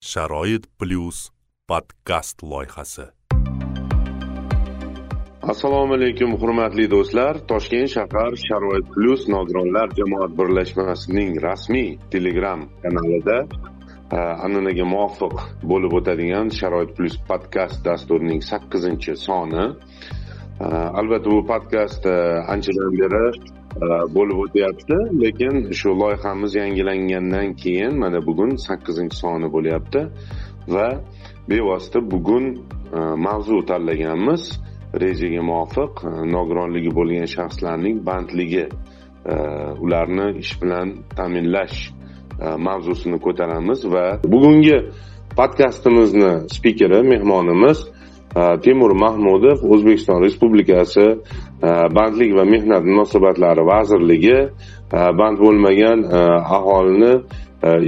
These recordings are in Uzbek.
sharoit plyus podkast loyihasi. Assalomu alaykum hurmatli do'stlar. Toshkent shahar sharoit plyus nogironlar jamoat birlashmasining rasmiy telegram kanalida e, an'anaga muvofiq bo'lib o'tadigan sharoit plyus podkast dasturining sakkizinchi soni. E, albatta bu podkast e, anchadan beri E, bo'lib o'tyapti. Lekin shu loyihamiz yangilangandan keyin mana bugun sakkizinchi soni bo'lyapti va bevosita bugun e, mavzu tanlaganmiz. Rejaga muvofiq e, nogironligi bo'lgan shaxslarning bandligi ularni ish bilan ta'minlash mavzusini ko'taramiz va bugungi podkastimizni spikeri mehmonimiz Э, temur mahmudov o'zbekiston respublikasi э, bandlik va mehnat munosabatlari vazirligi э, band bo'lmagan aholini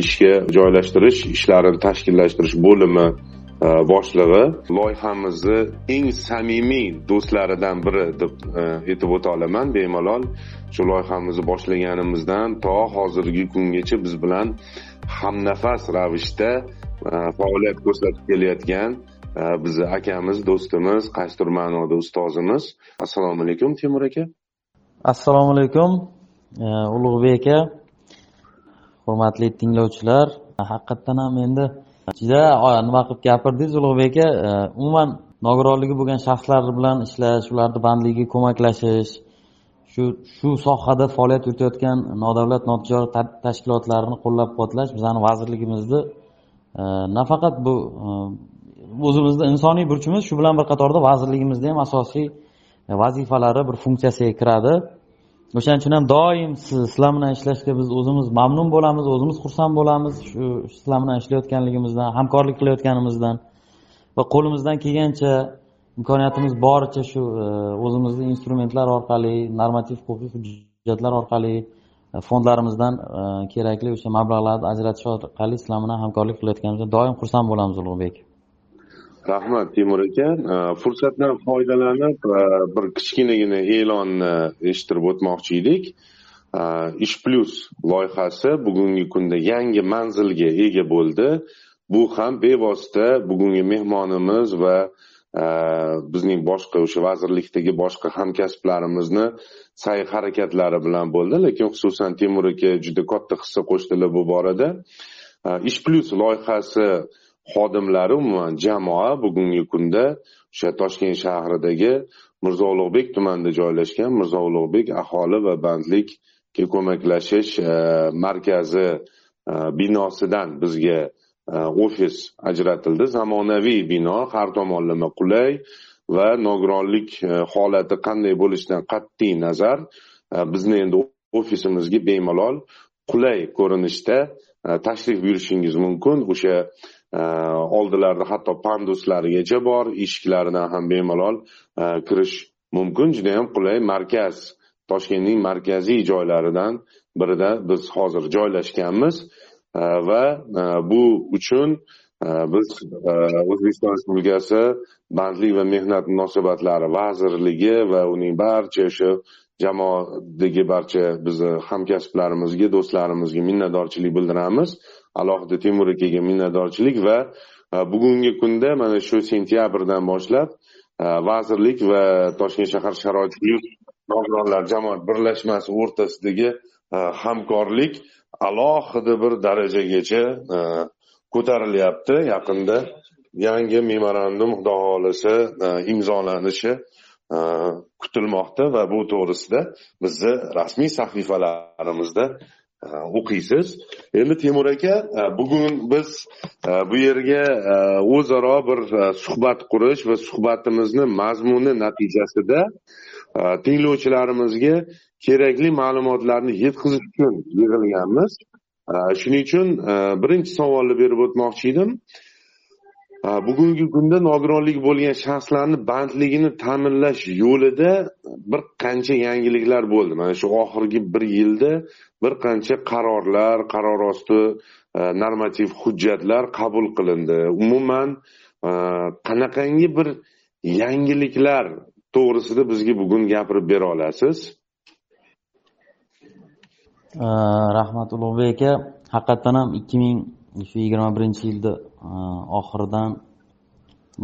ishga joylashtirish ishlarini tashkillashtirish bo'limi e, boshlig'i. Loyihamizni eng samimiy do'stlaridan biri deb e, aytib o'ta olaman bemalol. Shu loyihamizni boshlaganimizdan to hozirgi kungacha biz bilan hamnafas ravishda e, faoliyat ko'rsatib kelayotgan Э, bizni akamiz do'stimiz qaysidir ma'noda ustozimiz. Assalomu alaykum temur aka. Assalomu alaykum e, ulug'bek aka. Hurmatli tinglovchilar haqiqatdan ham endi juda nima qilib gapirdingiz ulug'bek aka? E, umuman nogironligi bo'lgan shaxslar bilan ishlash ularni bandligiga ko'maklashish shu shu sohada faoliyat yuritayotgan nodavlat notijorat tashkilotlarini qo'llab quvvatlash bizani vazirligimizni e, nafaqat bu o'zimizni insoniy burchimiz shu bilan bir qatorda vazirligimizni ham asosiy e, vazifalari bir funksiyasiga kiradi. O'shaning uchun ham doim sizlar bilan ishlashga biz o'zimiz mamnun bo'lamiz o'zimiz xursand bo'lamiz shu sizlar bilan ishlayotganligimizdan hamkorlik qilayotganimizdan. Va qo'limizdan kelgancha imkoniyatimiz boricha shu e, o'zimizni instrumentlar orqali normativ huquqiy hujjatlar orqali e, fondlarimizdan kerakli o'sha mablag'larni ajratish orqali sizlar bilan hamkorlik qilayotganimizdan doim xursand bo'lamiz ulug'bek. Rahmat temur aka. Э, fursatdan foydalanib э, bir kichkinagina e'lonni eshittirib o'tmoqchi edik. Э, Ish plyus loyihasi bugungi kunda yangi manzilga ega bo'ldi. Bu ham bevosita bugungi mehmonimiz va bizning boshqa o'sha vazirlikdagi boshqa hamkasblarimizni sa'y harakatlari bilan bo'ldi. Lekin xususan temur aka juda katta hissa qo'shdilar bu borada. Ish plyus loyihasi xodimlari umuman jamoa bugungi kunda o'sha toshkent shahridagi mirzo ulug'bek tumanida joylashgan mirzo ulug'bek aholi va bandlikka ko'maklashish e, markazi e, binosidan bizga e, ofis ajratildi. Zamonaviy bino har tomonlama qulay va nogironlik holati qanday bo'lishidan qat'iy nazar bizni endi ofisimizga bemalol qulay ko'rinishda tashrif buyurishingiz mumkin. O'sha oldilarida hatto panduslarigacha bor eshiklaridan ham bemalol e, kirish mumkin. Judayam qulay markaz. Toshkentning markaziy joylaridan birida biz hozir joylashganmiz. E, va e, bu uchun biz o'zbekiston respublikasi bandlik va mehnat munosabatlari vazirligi va uning barcha o'sha jamoadagi barcha bizni hamkasblarimizga do'stlarimizga minnatdorchilik bildiramiz. Alohida temur akaga minnatdorchilik va e, bugungi kunda mana shu sentyabrdan boshlab e, vazirlik va toshkent shahar sharoit nogironlar jamoat birlashmasi o'rtasidagi e, hamkorlik alohida bir darajagacha ko'tarilyapti. Yaqinda yangi memorandum xudo xohlasa imzolanishi kutilmoqda va bu to'g'risida bizni rasmiy sahifalarimizda Э, o'qiysiz. Endi temur aka e, bugun biz e, bu yerga e, o'zaro bir suhbat qurish va suhbatimizni mazmuni natijasida tinglovchilarimizga kerakli ma'lumotlarni yetkazish uchun yig'ilganmiz. Shuning uchun birinchi savolni berib o'tmoqchi edim. Bugungi kunda nogironlik bo'lgan shaxslarni bandligini ta'minlash yo'lida bir qancha yangiliklar bo'ldi. Mana shu oxirgi bir yilda bir qancha qarorlar qaror osti e, normativ hujjatlar qabul qilindi. Umuman e, qanaqangi bir yangiliklar to'g'risida bizga bugun gapirib bera olasiz? E, Rahmat ulug'bek aka haqiqatdan ham ikki ming shu yigirma birinchi yilda Э, oxiridan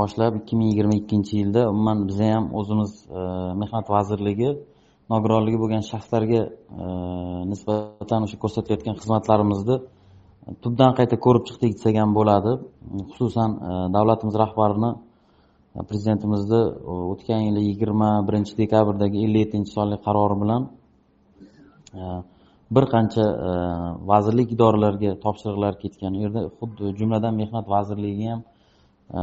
boshlab ikki ming yigirma ikkinchi yilda umuman biza ham o'zimiz e, mehnat vazirligi nogironligi bo'lgan shaxslarga e, nisbatan o'sha ko'rsatayotgan xizmatlarimizni tubdan qayta ko'rib chiqdik desak ham bo'ladi. Xususan e, davlatimiz rahbarini prezidentimizni o'tgan yili yigirma birinchi dekabrdagi ellik yettinchi sonli qarori bilan bir qancha e, vazirlik idoralarga topshiriqlar ketgan. U yerda xuddi jumladan mehnat vazirligiga ham e,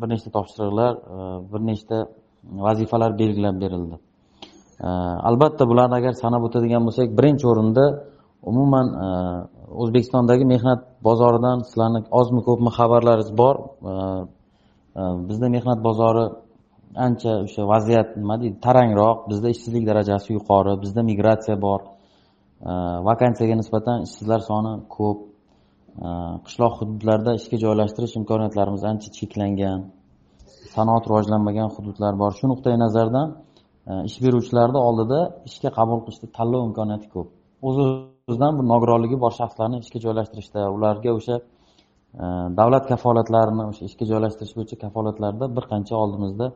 bir nechta topshiriqlar e, bir nechta vazifalar belgilab berildi. Albatta bularni agar sanab o'tadigan bo'lsak birinchi o'rinda umuman o'zbekistondagi mehnat bozoridan sizlarni ozmi ko'pmi xabarlaringiz bor. Bizda mehnat bozori ancha o'sha vaziyat nima deydi tarangroq bizda ishsizlik darajasi yuqori bizda migratsiya bor. Э, vakansiyaga nisbatan ishsizlar soni ko'p. Э, qishloq hududlarda ishga joylashtirish imkoniyatlarimiz ancha cheklangan. Sanoat rivojlanmagan hududlar bor. Shu nuqtai nazardan e, ish beruvchilarni oldida ishga qabul qilishda tanlov imkoniyati ko'p. O'z o'zidan bu nogironligi bor shaxslarni ishga joylashtirishda ularga o'sha e, davlat kafolatlarini o'sha ishga joylashtirish bo'yicha kafolatlarda bir qancha oldimizda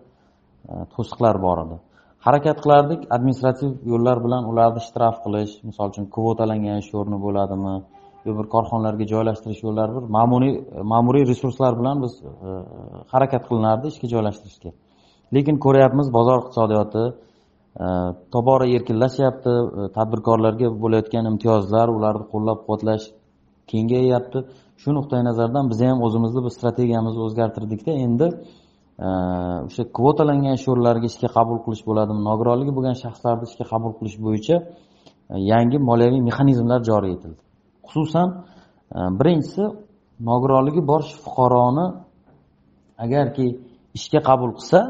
e, to'siqlar bor edi. Harakat qilardik administrativ yo'llar bilan ularni shtraf qilish misol uchun kvotalangan ish o'rni bo'ladimi yo bir korxonalarga joylashtirish yo'llari bir ma'muriy ma'muriy resurslar bilan biz e, harakat qilinardi ishga joylashtirishga. Lekin ko'ryapmiz bozor iqtisodiyoti e, tobora erkinlashyapti e, tadbirkorlarga bo'layotgan imtiyozlar ularni qo'llab quvvatlash kengayyapti shu nuqtai nazardan biz ham o'zimizni bir strategiyamizni o'zgartirdikda endi. Э, o'sha kvotalangan sho'rlarga ishga qabul qilish bo'ladimi nogironligi bo'lgan shaxslarni ishga qabul qilish bo'yicha э, yangi moliyaviy mexanizmlar joriy etildi. Xususan э, birinchisi nogironligi bor fuqaroni agarki ishga qabul qilsa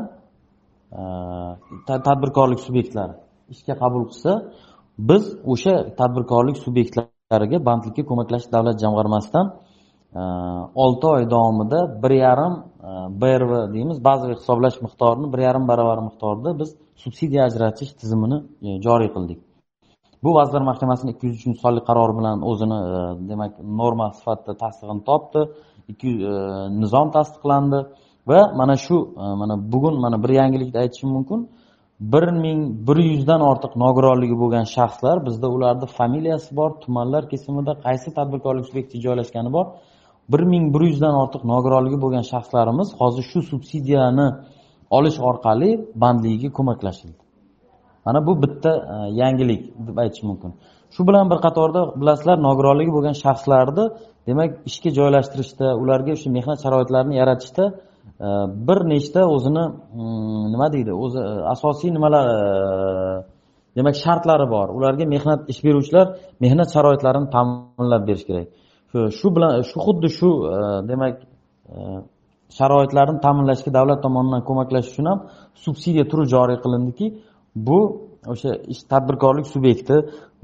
tadbirkorlik subyektlari ishga qabul qilsa biz o'sha tadbirkorlik subyektlariga bandlikka ko'maklashish davlat jamg'armasidan olti oy davomida bir yarim Э, brv deymiz. Bazaviy hisoblash miqdorini bir yarim baravar miqdorda biz subsidiya ajratish tizimini e, joriy qildik. Bu vazirlar mahkamasini ikki yuz uchinchi sonli qarori bilan o'zini e, demak norma sifatida tasdig'ini topdi. Ikki e, nizom tasdiqlandi va mana shu mana bugun mana bir yangilikni aytishim mumkin. Bir ming bir yuzdan ortiq nogironligi bo'lgan shaxslar bizda ularni familiyasi bor tumanlar kesimida qaysi tadbirkorlik subyekti joylashgani bor. Bir ming bir yuzdan ortiq nogironligi bo'lgan shaxslarimiz hozir shu subsidiyani olish orqali bandligiga ko'maklashildi. Mana bu bitta e, yangilik deb aytish mumkin. Shu bilan bir qatorda bilasizlar nogironligi bo'lgan shaxslarni demak ishga joylashtirishda ularga o'sha mehnat sharoitlarini yaratishda e, bir nechta o'zini mm, nima deydi o'zi e, asosiy nimalar demak shartlari bor. Ularga mehnat ish beruvchilar mehnat sharoitlarini ta'minlab berish kerak. Shu bilan shu xuddi shu e, demak e, sharoitlarni ta'minlashga davlat tomonidan ko'maklashish uchun ham subsidiya turi joriy qilindiki bu o'sha ish tadbirkorlik subyekti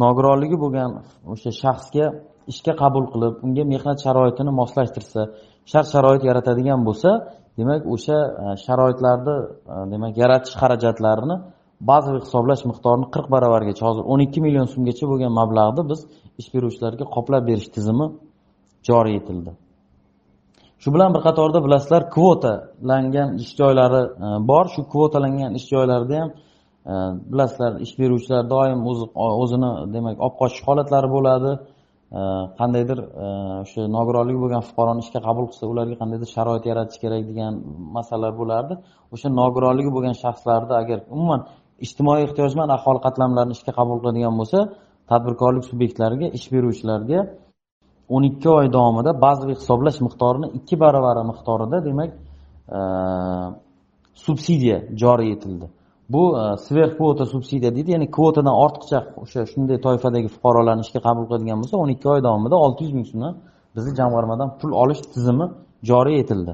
nogironligi bo'lgan o'sha shaxsga ishga qabul qilib unga mehnat sharoitini moslashtirsa shart sharoit yaratadigan bo'lsa demak o'sha e, sharoitlarni demak yaratish xarajatlarini bazaviy hisoblash miqdorini qirq baravargacha hozir o'n ikki million so'mgacha bo'lgan mablag'ni biz ish beruvchilarga qoplab berish tizimi joriy etildi. Shu bilan bir qatorda bilasizlar kvotalangan ish joylari e, bor. Shu kvotalangan ish joylarida ham e, bilasizlar ish beruvchilar doim o'zini demak olib qochish holatlari bo'ladi. E, qandaydir o'sha nogironligi bo'lgan fuqaroni ishga qabul qilsa ularga qandaydir sharoit yaratish kerak degan masalalar bo'lardi. O'sha nogironligi bo'lgan shaxslarni agar umuman ijtimoiy ehtiyojmand aholi qatlamlarini ishga qabul qiladigan bo'lsa tadbirkorlik subyektlariga ish beruvchilarga o'n ikki oy davomida bazaviy hisoblash miqdorini ikki baravari miqdorida demak e, subsidiya joriy etildi. Bu e, sverxkvota subsidiya deydi ya'ni kvotadan ortiqcha o'sha shunday toifadagi fuqarolarni ishga qabul qiladigan bo'lsa o'n ikki oy davomida olti yuz ming so'mdan bizni jamg'armadan pul olish tizimi joriy etildi.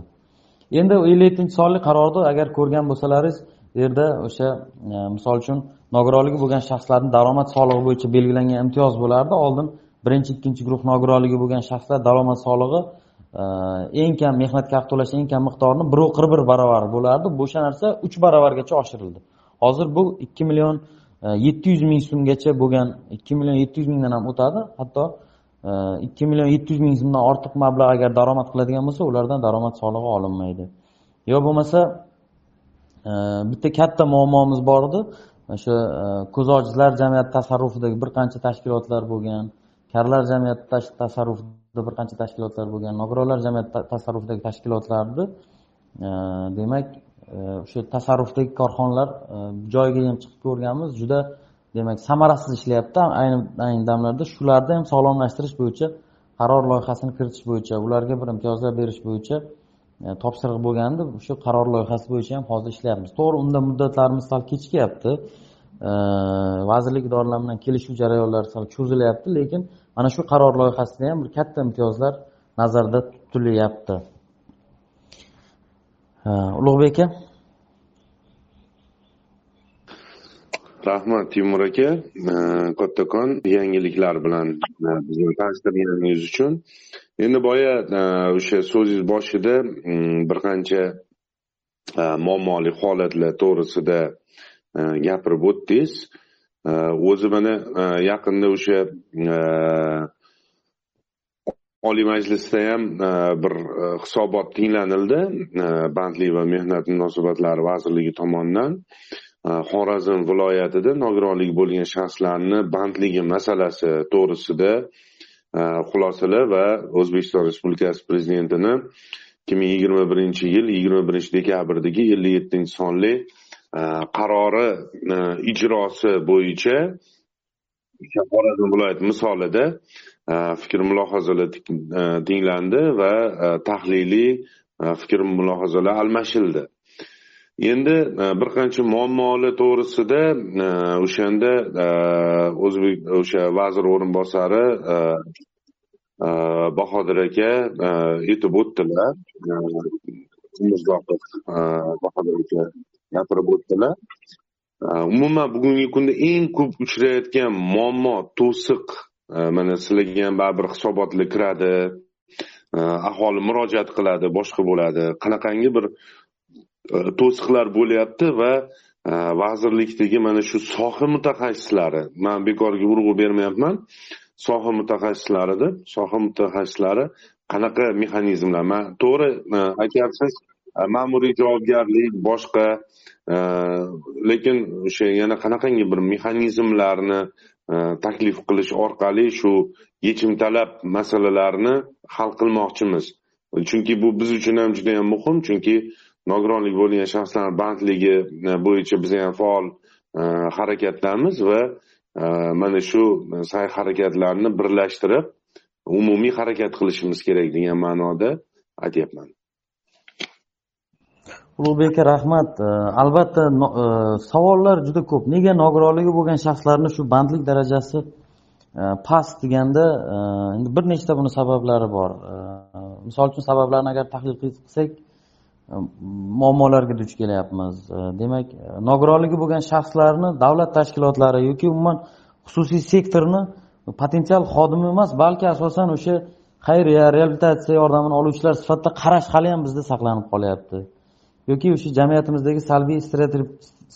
Endi ellik yettinchi sonli qarorni agar ko'rgan bo'lsalaringiz bu yerda o'sha e, misol uchun nogironligi bo'lgan shaxslarni daromad solig'i bo'yicha belgilangan imtiyoz bo'lardi oldin birinchi ikkinchi guruh nogironligi bo'lgan shaxslar daromad solig'i e, eng kam mehnatga haq to'lash eng kam miqdorini bir qirq bir baravar bo'lardi. Bu o'sha narsa uch baravargacha oshirildi. Hozir bu ikki million e, yetti yuz ming so'mgacha bo'lgan ikki million yetti yuz mingdan ham o'tadi. Hatto e, ikki million yetti yuz ming so'mdan ortiq mablag' agar daromad qiladigan bo'lsa ulardan daromad solig'i olinmaydi. Yo bo'lmasa bitta katta muammomiz bor edi. O'sha ko'z ojizlar jamiyati tasarrufidagi bir qancha tashkilotlar bo'lgan karlar jamiyati tasarrufida bir qancha tashkilotlar bo'lgan nogironlar jamiyati tasarrufidagi tashkilotlarni e, demak e, o'sha tasarrufdagi korxonalar e, joyiga ham chiqib ko'rganmiz. Juda demak samarasiz ishlayapti. Ayni ayni damlarda shularni ham sog'lomlashtirish bo'yicha qaror loyihasini kiritish bo'yicha ularga bir imtiyozlar berish bo'yicha topshiriq bo'lgandi. O'sha qaror loyihasi bo'yicha ham hozir ishlayapmiz. To'g'ri unda muddatlarimiz sal kechikyapti vazirlik idoralari bilan kelishuv jarayonlari sal cho'zilyapti lekin mana shu qaror loyihasida ham bir katta imtiyozlar nazarda tutilyapti. Ulug'bek aka rahmat timur aka. Kattakon yangiliklar bilan bizni tanishtirganingiz uchun. Endi boya o'sha so'zingiz boshida mm, bir qancha muammoli holatlar to'g'risida gapirib o'tdingiz. Э, o'zi mana э, yaqinda o'sha э, oliy majlisda ham bir e, hisobot tinglanildi. E, Bandlik va mehnat munosabatlari vazirligi tomonidan. E, Xorazm viloyatida nogironligi bo'lgan shaxslarni bandligi masalasi to'g'risida xulosalar va o'zbekiston respublikasi prezidentini ikki ming yigirma birinchi yil yigirma birinchi dekabrdagi ellik yettinchi sonli Э, qarori э, ijrosi bo'yicha xorazm viloyati misolida э, fikr mulohazalar tinglandi va tahliliy fikr mulohazalar almashildi. Endi e, bir qancha muammolar to'g'risida e, o'shanda e, o'zbek o'sha vazir o'rinbosari bahodir aka aytib o'tdilar. Umurzoqov bahodir aka. Gapirib o'tdilar. Э, umuman bugungi kunda eng ko'p uchrayotgan muammo to'siq. Э, mana sizlarga ham baribir hisobotlar kiradi. Э, aholi murojaat qiladi boshqa bo'ladi. Qanaqangi bir e, to'siqlar bo'lyapti va e, vazirlikdagi mana shu soha mutaxassislari man bekorga urg'u bermayapman soha mutaxassislarida soha mutaxassislari qanaqa mexanizmlar? Man to'g'ri e, aytyapsiz. E, ma'muriy javobgarlik boshqa e, lekin o'sha yana qanaqangi bir mexanizmlarni e, taklif qilish orqali shu yechim talab masalalarni hal qilmoqchimiz. Chunki bu biz uchun ham juda yam muhim chunki nogironligi bo'lgan shaxslar bandligi bo'yicha biz ham faol harakatdamiz va mana shu sa'y harakatlarni birlashtirib umumiy harakat qilishimiz kerak degan ma'noda aytyapman. Ulug'bek aka rahmat albatta e, savollar juda ko'p. Nega nogironligi bo'lgan shaxslarni shu bandlik darajasi e, past deganda e, endi bir nechta buni sabablari bor. Misol uchun sabablarni agar tahlil qilsak muammolarga duch kelyapmiz. Demak nogironligi bo'lgan shaxslarni davlat tashkilotlari yoki umuman xususiy sektorni potensial xodimi emas balki asosan o'sha xayriya reabilitatsiya yordamini oluvchilar sifatida qarash hali ham bizda saqlanib qolyapti. Yoki o'sha jamiyatimizdagi salbiy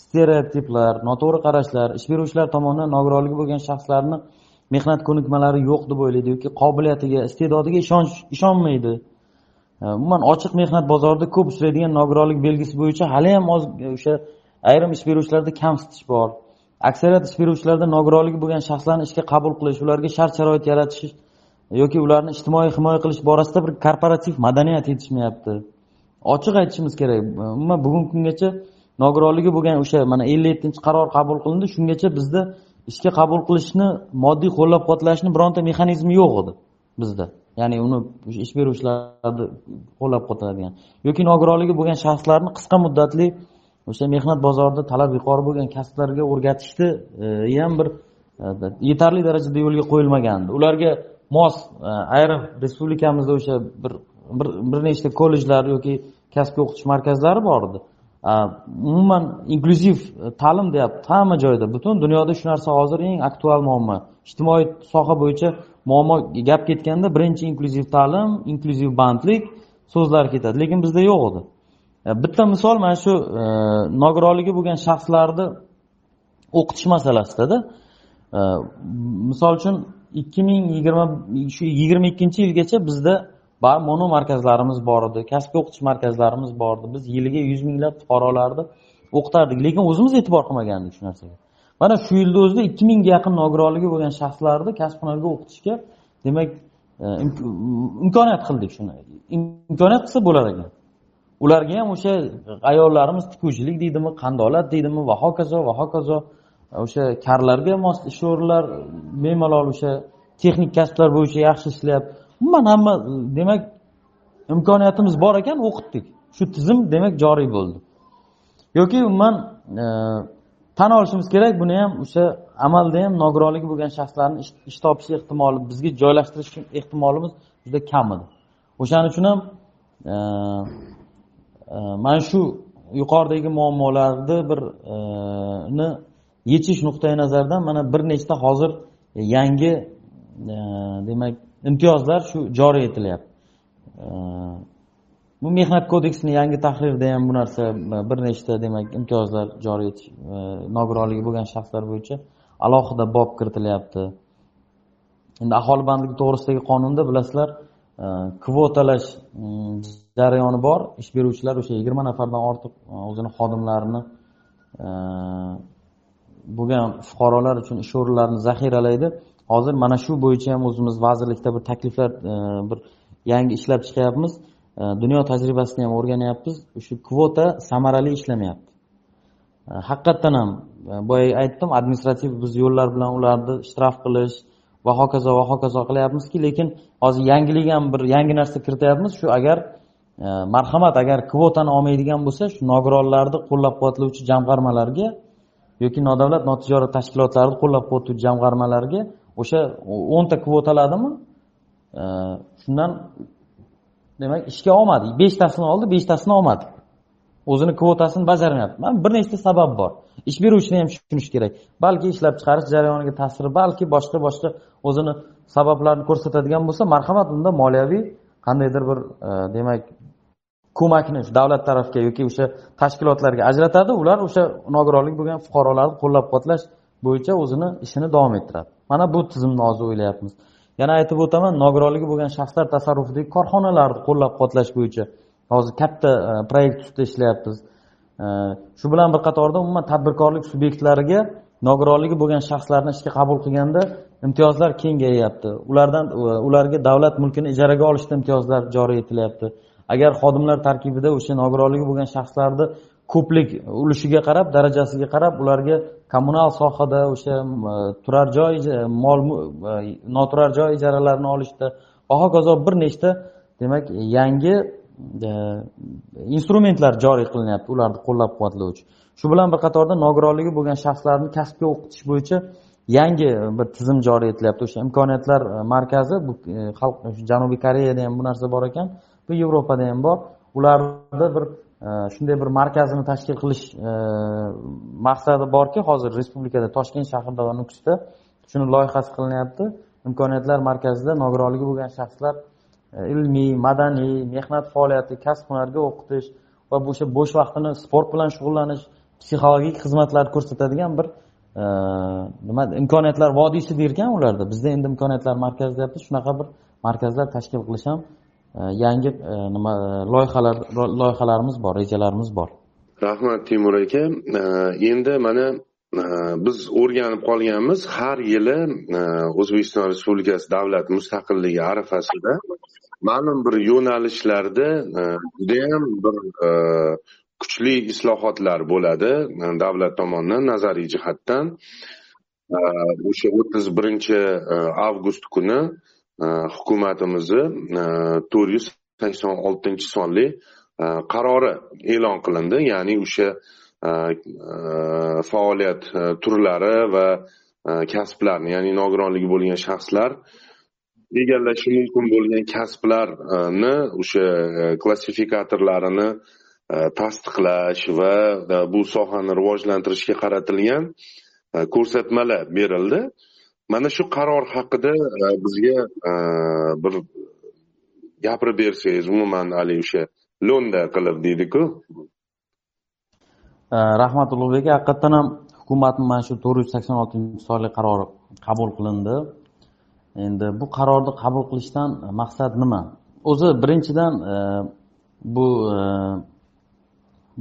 stereotiplar noto'g'ri qarashlar ish beruvchilar tomonidan nogironligi bo'lgan shaxslarni mehnat ko'nikmalari yo'q deb o'ylaydi yoki qobiliyatiga iste'dodiga ishonch ishonmaydi. E, umuman ochiq mehnat bozorida ko'p uchraydigan nogironlik belgisi bo'yicha hali ham e, o'sha ayrim ish beruvchilarda kamsitish bor. Aksariyat ish beruvchilarda nogironligi bo'lgan shaxslarni ishga qabul qilish ularga shart sharoit yaratish yoki ularni ijtimoiy himoya qilish borasida bir korporativ madaniyat yetishmayapti. Ochiq aytishimiz kerak. Umuman bugungi kungacha nogironligi bo'lgan o'sha mana ellik yettinchi qaror qabul qilindi. Shungacha bizda ishga qabul qilishni moddiy qo'llab quvvatlashni bironta mexanizmi yo'q edi bizda. Ya'ni uni ish beruvchilarni qo'llab quvvatlaydigan yoki nogironligi bo'lgan shaxslarni qisqa muddatli o'sha mehnat bozorida talab yuqori bo'lgan kasblarga o'rgatishni e, ham bir e, yetarli darajada yo'lga qo'yilmagandi. Ularga mos e, ayrim respublikamizda o'sha bir bir bir nechta kollejlar yoki kasbiy o'qitish markazlari bor edi. Umuman inklyuziv e, ta'lim deyapti hamma joyda. Butun dunyoda shu narsa hozir eng aktual muammo. Ijtimoiy soha bo'yicha muammo gap ketganda birinchi inklyuziv ta'lim inklyuziv bandlik so'zlar ketadi. Lekin bizda yo'q edi. E, bitta misol mana shu e, nogironligi bo'lgan shaxslarni o'qitish masalasidada misol uchun ikki ming yigirma shu yigirma ikkinchi yilgacha bizda mono markazlarimiz bor edi kasbiy o'qitish markazlarimiz bor edi biz yiliga yuz minglab fuqarolarni o'qitardik lekin o'zimiz e'tibor qilmagandik shu narsaga. Mana shu yilni o'zida ikki mingga yaqin nogironligi bo'lgan shaxslarni kasb hunarga o'qitishga demak e, imkoniyat qildik shuni. Imkoniyat qilsa bo'lar ekan. Ularga ham o'sha ayollarimiz tikuvchilik deydimi qandolat deydimi va hokazo va hokazo. E, o'sha karlarga mos ish o'rinlar bemalol o'sha texnik kasblar bo'yicha yaxshi ishlayapti. Umuman hamma e, demak imkoniyatimiz bor ekan o'qitdik. Shu tizim demak joriy bo'ldi. Yoki umuman e, tan olishimiz kerak buni ham o'sha amalda ham nogironligi bo'lgan shaxslarni ish topish ehtimoli bizga joylashtirish ehtimolimiz juda kam edi. O'shaning uchun ham e, mana shu yuqoridagi muammolarni birni yechish nuqtai nazaridan mana bir nechta hozir yangi demak imtiyozlar shu joriy etilyapti. Bu mehnat kodeksini yangi tahririda ham bu narsa e, bir nechta demak imtiyozlar joriy etish e, nogironligi bo'lgan shaxslar bo'yicha alohida bob kiritilyapti. Endi aholi bandligi to'g'risidagi qonunda bilasizlar e, kvotalash mm, jarayoni bor. Ish beruvchilar o'sha yigirma nafardan ortiq o'zini xodimlarini bo'lgan fuqarolar uchun ish o'rinlarini zaxiralaydi. Hozir mana shu bo'yicha ham o'zimiz vazirlikda bir takliflar e, bir yangi ishlab chiqyapmiz. E, dunyo tajribasini ham o'rganyapmiz. Shu kvota samarali ishlamayapti. E, Haqiqatdan ham boya aytdim administrativ biz yo'llar bilan ularni shtraf qilish va hokazo va hokazo qilyapmizki lekin hozir yangilik ham bir yangi narsa kirityapmiz. Shu agar marhamat agar kvotani olmaydigan bo'lsa shu nogironlarni qo'llab quvvatlovchi jamg'armalarga yoki nodavlat notijorat tashkilotlarini qo'llab quvvatlovchi jamg'armalarga o'sha o'nta kvotaladimi? Shundan demak ishga olmadi. Beshtasini oldi beshtasini olmadi. O'zini kvotasini bajarmayapti. Mana bir nechta sabab bor. Ish beruvchini ham tushunish kerak. Balki ishlab chiqarish jarayoniga ta'siri balki boshqa boshqa o'zini sabablarni ko'rsatadigan bo'lsa marhamat unda moliyaviy qandaydir bir e, demak ko'makni davlat tarafga yoki o'sha tashkilotlarga ajratadi. Ular o'sha nogironlik bo'lgan fuqarolarni qo'llab quvvatlash bo'yicha o'zini ishini davom ettiradi. Mana bu tizimni hozir o'ylayapmiz. Yana aytib o'taman nogironligi bo'lgan shaxslar tasarrufidagi korxonalarni qo'llab quvvatlash bo'yicha hozir katta e, proyekt ustida ishlayapmiz. E, shu bilan bir qatorda umuman tadbirkorlik subyektlariga nogironligi bo'lgan shaxslarni ishga qabul qilganda imtiyozlar kengayyapti ulardan e, ularga davlat mulkini ijaraga olishda imtiyozlar joriy etilyapti agar xodimlar tarkibida o'sha nogironligi bo'lgan shaxslarni ko'plik ulushiga qarab darajasiga qarab ularga kommunal sohada o'sha e, turar joy e, mol e, noturar joy ijaralarini olishda va hokazo bir nechta demak yangi instrumentlar joriy qilinyapti ularni qo'llab quvvatlovchi shu bilan bir qatorda nogironligi bo'lgan shaxslarni kasbga o'qitish bo'yicha yangi bir tizim joriy etilyapti. O'sha imkoniyatlar markazi bu xalq janubiy koreyada ham bu narsa bor ekan bu yevropada ham bor. Ularda bir shunday bir markazini tashkil qilish e, maqsadi borki hozir respublikada toshkent shahrida va nukusda shuni loyihasi qilinyapti. Imkoniyatlar markazida nogironligi bo'lgan shaxslar e, ilmiy madaniy mehnat faoliyati kasb hunarga o'qitish va o'sha bo'sh vaqtini sport bilan shug'ullanish psixologik xizmatlar ko'rsatadigan bir e, nima imkoniyatlar vodiysi derkan ularda. Bizda endi imkoniyatlar markazi deyapti shunaqa bir markazlar tashkil qilish ham Э, yangi э, nima э, loyihalar loyihalarimiz bor rejalarimiz bor. Rahmat timur aka. Endi mana biz o'rganib qolganmiz. Har yili o'zbekiston respublikasi davlat mustaqilligi arafasida ma'lum bir yo'nalishlarda e, judayam bir e, kuchli islohotlar bo'ladi. E, davlat tomonidan nazariy jihatdan. O'sha o'ttiz birinchi avgust kuni Э, hukumatimizni э, to'rt yuz sakson oltinchi sonli э, qarori e'lon qilindi. Ya'ni o'sha faoliyat e, turlari va e, kasblarni ya'ni nogironligi bo'lgan shaxslar egallashi mumkin bo'lgan kasblarni o'sha e, klassifikatorlarini tasdiqlash va bu sohani rivojlantirishga qaratilgan ko'rsatmalar berildi. Mana shu qaror haqida e, bizga e, bir gapirib bersangiz umuman haligi o'sha lo'nda qilib deydiku. E, Rahmat ulug'bek haqiqatdan ham hukumatni mana shu to'rt yuz sakson oltinchi sonli qarori qabul qilindi. Endi bu qarorni qabul qilishdan maqsad nima? O'zi birinchidan bu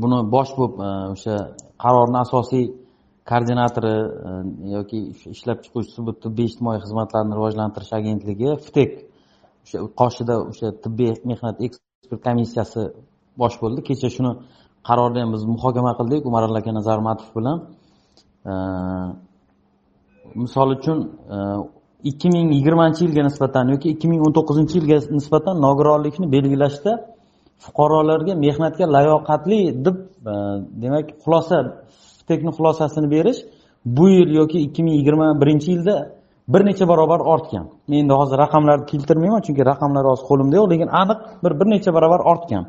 buni bosh bo'lib o'sha qarorni asosiy koordinatori e, yoki ishlab chiquvchisi bu tibbiy ijtimoiy xizmatlarni rivojlantirish agentligi ftek o'sha qoshida o'sha tibbiy mehnat ekspert komissiyasi bosh bo'ldi. Kecha shuni qarorni ham biz muhokama qildik umarali aka nazarmatov bilan. E, misol uchun e, ikki ming yigirmanchi yilga nisbatan yoki ikki ming o'n to'qqizinchi yilga nisbatan nogironlikni belgilashda fuqarolarga mehnatga layoqatli deb demak xulosa spekni xulosasini berish bu yil yoki ikki ming yigirma birinchi yilda bir necha barobar ortgan. Men endi hozir raqamlarni keltirmayman chunki raqamlar hozir qo'limda yo'q lekin aniq bir bir necha barobar ortgan.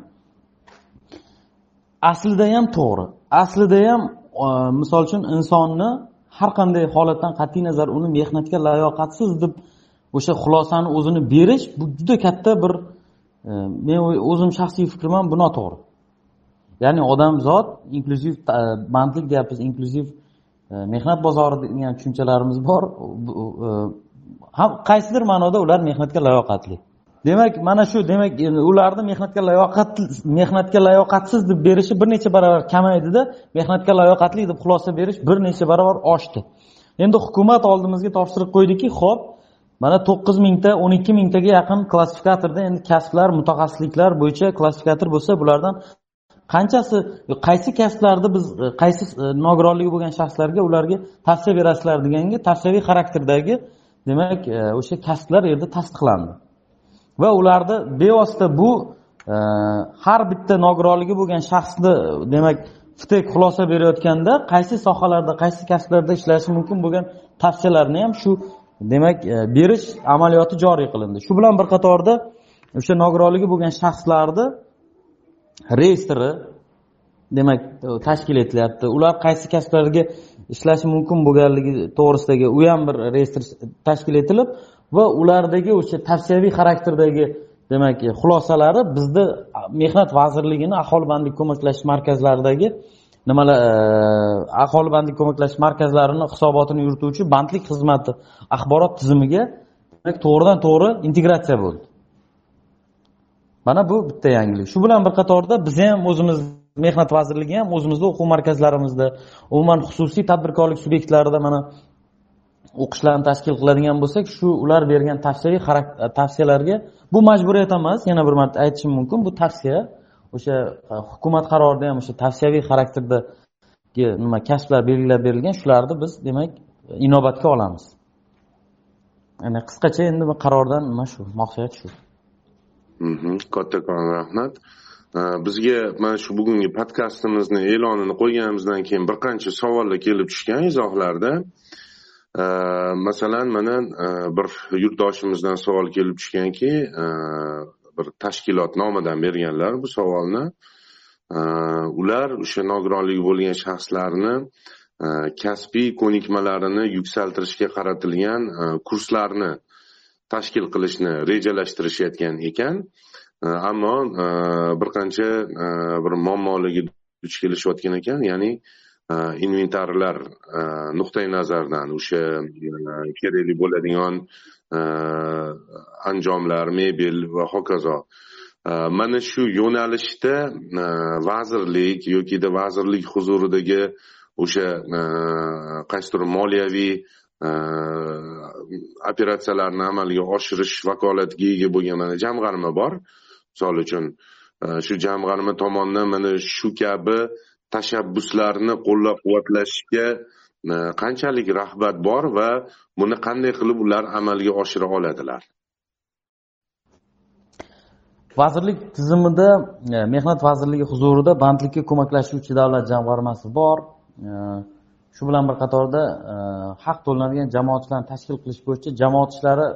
Aslida ham to'g'ri. Aslida ham e, misol uchun insonni har qanday holatdan qat'iy nazar uni mehnatga layoqatsiz deb o'sha xulosani o'zini berish bu juda katta bir e, men o'zim shaxsiy fikrim bu noto'g'ri. Ya'ni odamzod inklyuziv bandlik deyapmiz inklyuziv e, mehnat bozori degan tushunchalarimiz bor. E, ham qaysidir ma'noda ular mehnatga layoqatli. Demak mana shu demak ularni mehnatga layoqat mehnatga layoqatsiz deb berishi bir necha barobar kamaydida mehnatga layoqatli deb xulosa berish bir necha barobar oshdi. Endi hukumat oldimizga topshiriq qo'ydiki ho'p mana to'qqiz mingta o'n ikki mingtaga yaqin klassifikatorda endi kasblar mutaxassisliklar bo'yicha klassifikator bo'lsa bulardan qanchasi qaysi kasblarni biz e, qaysi e, nogironligi bo'lgan shaxslarga ularga tavsiya berasizlar deganga tavsiyaviy xarakterdagi demak e, o'sha kasblar u yerda tasdiqlandi. Va ularni bevosita bu har bitta nogironligi bo'lgan shaxsni demak ftek xulosa berayotganda qaysi sohalarda qaysi kasblarda ishlashi mumkin bo'lgan tavsiyalarni ham shu demak berish amaliyoti joriy qilindi. Shu bilan bir qatorda o'sha nogironligi bo'lgan shaxslarni reyestri demak tashkil etilyapti. Ular qaysi kasblarga ishlashi mumkin bo'lganligi to'g'risidagi u ham bir reyestr tashkil etilib va ulardagi o'sha tavsiyaviy xarakterdagi demak xulosalari bizni mehnat vazirligini aholi bandlik markazlaridagi nimalar e, aholibandlik aholi bandlik markazlarini hisobotini yurituvchi bandlik xizmati axborot tizimiga to'g'ridan to'g'ri integratsiya bo'ldi. Mana bu bitta yangilik. Shu bilan bir qatorda biz ham o'zimiz mehnat vazirligi ham o'zimizni o'quv markazlarimizda umuman xususiy tadbirkorlik subyektlarida mana o'qishlarni tashkil qiladigan bo'lsak shu ular bergan tavsiyaviy tavsiyalarga bu majburiyat emas. Yana bir marta aytishim mumkin bu tavsiya o'sha e, hukumat qarorida ham o'sha tavsiyaviy xarakterdagi nima kasblar belgilab berilgan shularni biz demak inobatga olamiz. Ya'ni qisqacha endi qarordan nima shu maqsad shu. Kattakon rahmat bizga mana shu bugungi podkastimizni e'lonini qo'yganimizdan keyin bir qancha savollar kelib tushgan izohlarda masalan mana bir yurtdoshimizdan savol kelib tushganki bir tashkilot nomidan berganlar bu savolni ular o'sha nogironligi bo'lgan shaxslarni kasbiy ko'nikmalarini yuksaltirishga qaratilgan kurslarni tashkil qilishni rejalashtirishayotgan ekan. E, ammo e, bir qancha e, bir muammolarga duch kelishayotgan ekan. Ya'ni inventarlar nuqtai nazaridan o'sha kerakli bo'ladigan anjomlar mebel va hokazo. Mana shu yo'nalishda vazirlik yokida vazirlik huzuridagi o'sha qaysidir moliyaviy Э, operatsiyalarni amalga oshirish vakolatiga ega bo'lgan mana jamg'arma bor. Misol uchun э, shu jamg'arma tomonidan mana shu kabi tashabbuslarni qo'llab quvvatlashga э, qanchalik rag'bat bor va buni qanday qilib ular amalga oshira oladilar? Vazirlik tizimida e, mehnat vazirligi huzurida bandlikka ko'maklashuvchi davlat jamg'armasi bor. E, shu bilan bir qatorda e, haq to'lanadigan jamoatchilarni tashkil qilish bo'yicha jamoat ishlari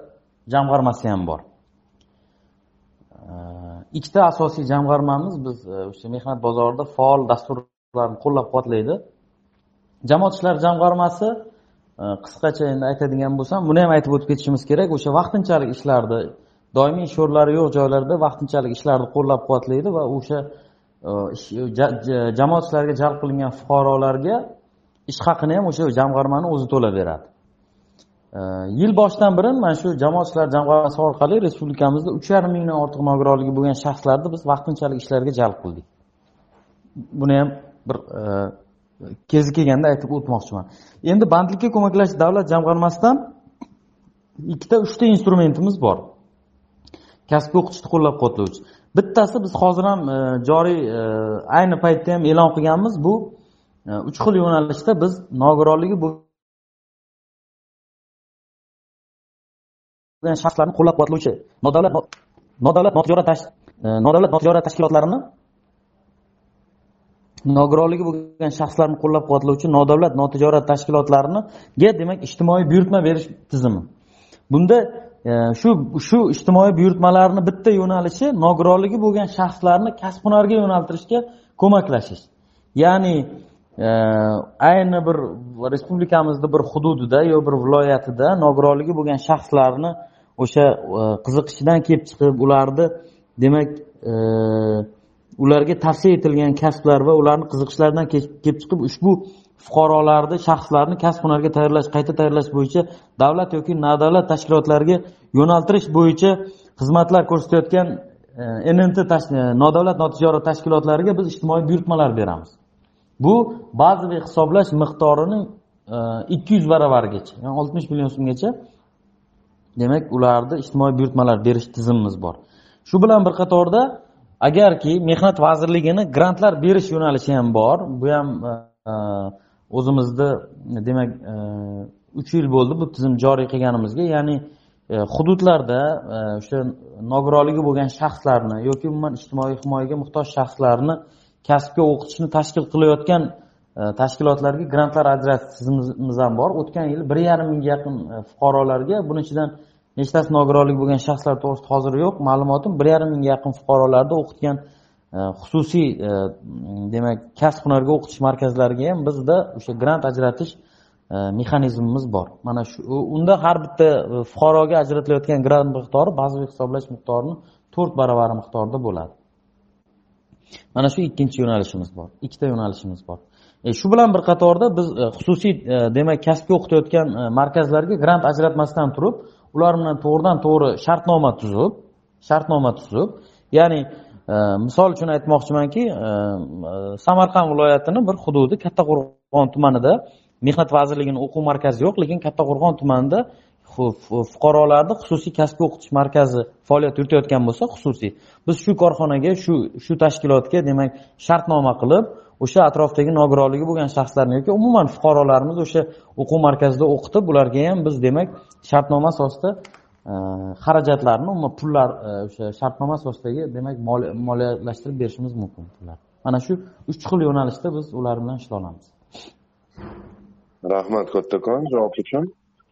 jamg'armasi ham bor. E, ikkita asosiy jamg'armamiz biz e, o'sha mehnat bozorida faol dasturlarni qo'llab quvvatlaydi jamoat ishlari jamg'armasi e, qisqacha endi aytadigan bo'lsam buni ham aytib o'tib ketishimiz kerak o'sha vaqtinchalik ishlarni doimiy ish o'rinlari yo'q joylarda vaqtinchalik ishlarni qo'llab quvvatlaydi va o'sha jamoat ishlariga jalb qilingan fuqarolarga ish haqini ham o'sha jamg'armani o'zi to'lab beradi yil boshidan beri mana shu jamoat ishlari jamg'armasi orqali respublikamizda uch yarim mingdan ortiq nogironligi bo'lgan shaxslarni biz vaqtinchalik ishlarga jalb qildik. Buni ham bir e, kezi kelganda aytib o'tmoqchiman. Endi bandlikka ko'maklash davlat jamg'armasidan ikkita uchta instrumentimiz bor. Kasbga o'qitishni qo'llab quvvatlovchi bittasi biz hozir ham e, joriy e, ayni paytda ham e'lon qilganmiz. Bu Э, uch xil yo'nalishda biz nogironligi shaxslarni qo'llab quvvatlovchi nodavlat nodavlat notijorat e, nodavlat notijorat tashkilotlarini nogironligi bo'lgan shaxslarni qo'llab quvvatlovchi nodavlat notijorat tashkilotlarniga demak ijtimoiy buyurtma berish tizimi. Bunda e, shu shu ijtimoiy buyurtmalarni bitta yo'nalishi nogironligi bo'lgan shaxslarni kasb hunarga yo'naltirishga ko'maklashish. Ya'ni ayni bir respublikamizni bir hududida yo bir viloyatida nogironligi bo'lgan shaxslarni o'sha e, qiziqishidan kelib chiqib ularni demak e, ularga tavsiya etilgan kasblar va ularni qiziqishlaridan kelib chiqib ushbu fuqarolarni shaxslarni kasb hunarga tayyorlash qayta tayyorlash bo'yicha davlat yoki nodavlat tashkilotlariga yo'naltirish bo'yicha xizmatlar ko'rsatayotgan e, nnt nodavlat notijorat tashkilotlariga biz ijtimoiy buyurtmalar beramiz. Bu bazaviy hisoblash miqdorining e, ikki yuz baravarigacha ya'ni oltmish million so'mgacha. Demak ularni ijtimoiy buyurtmalar berish tizimimiz bor. Shu bilan bir qatorda agarki mehnat vazirligini grantlar berish yo'nalishi ham bor. Bu ham e, e, o'zimizni demak uch yil bo'ldi bu tizim joriy qilganimizga. Ya'ni hududlarda o'sha nogironligi bo'lgan shaxslarni yoki umuman ijtimoiy himoyaga muhtoj shaxslarni kasbga o'qitishni tashkil qilayotgan e, tashkilotlarga grantlar ajratish tizimimiz ham bor. O'tgan yil bir yarim mingga yaqin e, fuqarolarga buning ichidan nechtasi nogironligi bo'lgan shaxslar to'g'risida hozir yo'q. Ma'lumotim bir yarim mingga yaqin fuqarolarni o'qitgan e, xususiy demak kasb hunarga o'qitish markazlariga ham bizda o'sha grant ajratish mexanizmimiz bor. Mana shu unda har bitta fuqaroga ajratilayotgan grant miqdori bazaviy hisoblash miqdorini to'rt baravari miqdorida bo'ladi. Mana shu ikkinchi yo'nalishimiz bor ikkita yo'nalishimiz bor. E, shu bilan bir qatorda biz e, xususiy e, demak kasbga o'qitayotgan markazlarga grant ajratmasdan turib ular bilan to'g'ridan to'g'ri shartnoma tuzib shartnoma tuzib ya'ni misol uchun aytmoqchimanki samarqand viloyatini bir hududi kattaqo'rg'on tumanida mehnat vazirligini o'quv markazi yo'q lekin kattaqo'rg'on tumanida fuqarolarni xususiy kasbga o'qitish markazi faoliyat yuritayotgan bo'lsa xususiy. Biz shu korxonaga shu shu tashkilotga demak shartnoma qilib o'sha atrofdagi nogironligi bo'lgan shaxslarni yoki umuman fuqarolarimiz o'sha o'quv markazida o'qitib ularga ham biz demak shartnoma asosida e, xarajatlarni umuman pullar e, o'sha shartnoma asosidagi demak moliyalashtirib berishimiz mumkin mana shu uch xil yo'nalishda biz ular bilan ishlay olamiz rahmat kattakon. Javob uchun?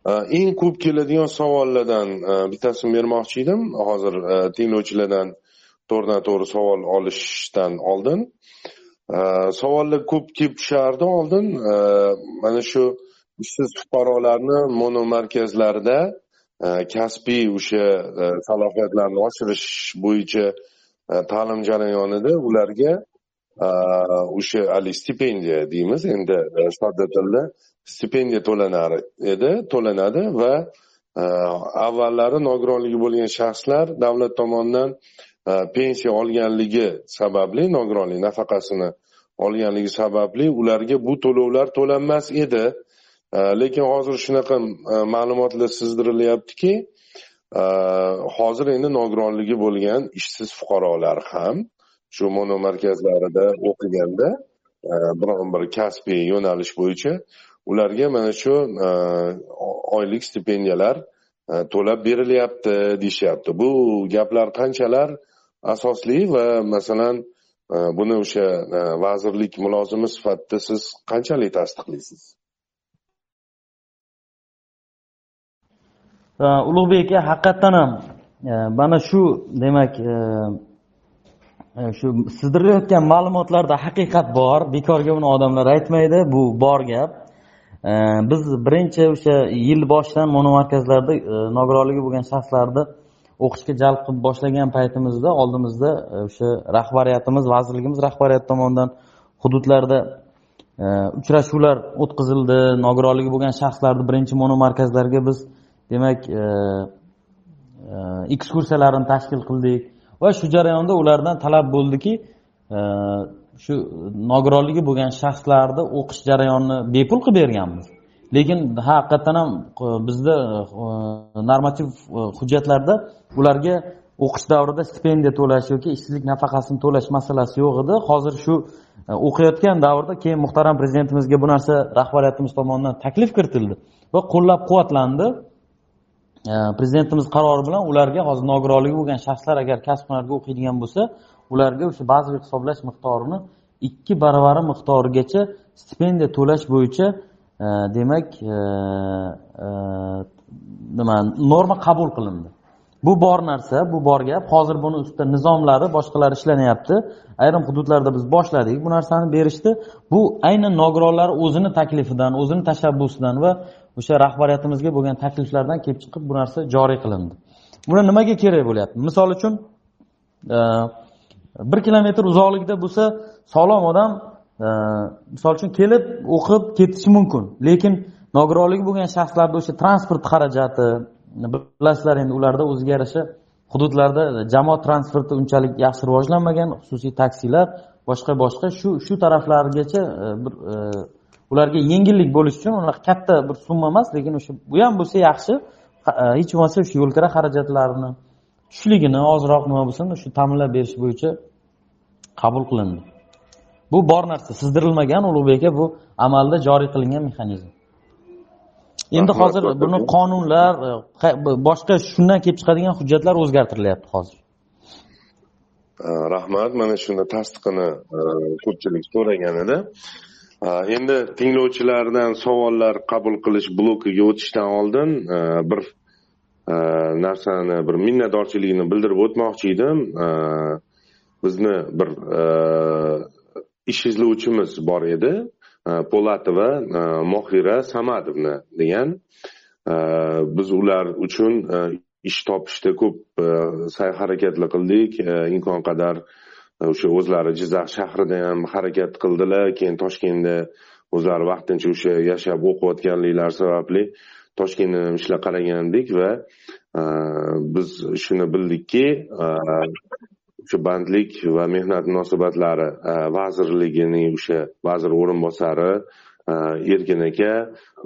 Э, eng ko'p keladigan savollardan э, bittasini bermoqchi edim. Hozir э, tinglovchilardan to'g'ridan to'g'ri savol olishdan oldin. Savollar ko'p kelib tushardi oldin mana shu ishsiz fuqarolarni monomarkazlarda kasbiy o'sha e, salohiyatlarini oshirish bo'yicha e, ta'lim jarayonida ularga e, o'sha haligi stipendiya deymiz. Endi sodda tilda stipendiya to'lanar edi to'lanadi va e, avvallari nogironligi bo'lgan shaxslar davlat tomonidan e, pensiya olganligi sababli nogironlik nafaqasini olganligi sababli ularga bu to'lovlar to'lanmas edi. E, lekin hozir shunaqa ma'lumotlar sizdirilyaptiki hozir endi nogironligi bo'lgan ishsiz fuqarolar ham shu monomarkazlarida o'qiganda biron bir kasbiy yo'nalish bo'yicha ularga mana shu e, oylik stipendiyalar e, to'lab berilyapti deyishyapti. Bu gaplar qanchalar asosli va masalan e, buni o'sha vazirlik mulozimi sifatida siz qanchalik tasdiqlaysiz? Ulug'bek aka haqiqatdan ham mana shu demak shu sizdirilayotgan ma'lumotlarda haqiqat bor. Bekorga buni odamlar aytmaydi. Bu bor gap. Biz birinchi o'sha yil boshidan monomarkazlarda e, nogironligi bo'lgan shaxslarni o'qishga jalb qilib boshlagan paytimizda oldimizda e, o'sha rahbariyatimiz vazirligimiz rahbariyati tomonidan hududlarda e, uchrashuvlar o'tkazildi. Nogironligi bo'lgan shaxslarni birinchi monomarkazlarga biz demak ekskursiyalarni tashkil qildik. Va shu jarayonda ulardan talab bo'ldiki shu nogironligi bo'lgan shaxslarni o'qish jarayonini bepul qilib berganmiz. Lekin haqiqatdan ham e, bizda e, normativ e, hujjatlarda ularga o'qish davrida stipendiya to'lash yoki ishsizlik nafaqasini to'lash masalasi yo'q edi. Hozir shu o'qiyotgan davrda keyin muhtaram prezidentimizga bu narsa rahbariyatimiz tomonidan taklif kiritildi va qo'llab quvvatlandi prezidentimiz qarori bilan ularga hozir nogironligi bo'lgan shaxslar agar kasb hunarga o'qiydigan bo'lsa ularga o'sha bazaviy hisoblash miqdorini ikki baravari miqdorigacha stipendiya to'lash bo'yicha e, demak e, e, nima norma qabul qilindi. Bu bor narsa bu bor gap. Hozir buni ustida nizomlari boshqalari ishlanyapti. Ayrim hududlarda biz boshladik. Bu narsani berishni bu aynan nogironlar o'zini taklifidan o'zini tashabbusidan va o'sha rahbariyatimizga bo'lgan takliflardan kelib chiqib bu narsa joriy qilindi. Buni nimaga kerak bo'lyapti? Misol uchun e, bir kilometr uzoqlikda bo'lsa sog'lom odam e, misol uchun kelib o'qib ketishi mumkin. Lekin nogironligi bo'lgan shaxslarda o'sha transport xarajati bilasizlar endi ularda o'ziga yarasha hududlarda jamoat transporti unchalik yaxshi rivojlanmagan xususiy taksilar boshqa boshqa. Shu shu taraflargacha e, bir e, ularga yengillik bo'lishi uchun unaqa katta bir summa emas lekin o'sha bu ham bo'lsa yaxshi hech bo'lmasa shu yo'lkira xarajatlarini tushligini ozroq nima bo'lsin shu ta'minlab berish bo'yicha qabul qilindi. Bu bor narsa sizdirilmagan ulug'bek aka bu amalda joriy qilingan mexanizm. Endi hozir buni qonunlar e, boshqa shundan kelib chiqadigan hujjatlar o'zgartirilyapti hozir. E, rahmat. Mana shuni tasdiqini e, ko'pchilik so'ragan edi. Endi tinglovchilardan savollar qabul qilish blokiga o'tishdan oldin bir Э, narsani bir minnatdorchilikni bildirib o'tmoqchi edim. Э, bizni bir э, ish izlovchimiz bor edi. Po'latova mohira samadovna degan. Biz ular uchun ish topishda ko'p sa'y harakatlar qildik. Imkon qadar e, o'sha o'zlari jizzax shahrida ham harakat qildilar. Keyin toshkentda o'zlari vaqtincha o'sha yashab o'qiyotganliklari sababli toshkentda ham ishlab qaragandik va e, biz shuni bildikki e, o'sha bandlik va mehnat munosabatlari e, vazirligining o'sha vazir o'rinbosari erkin aka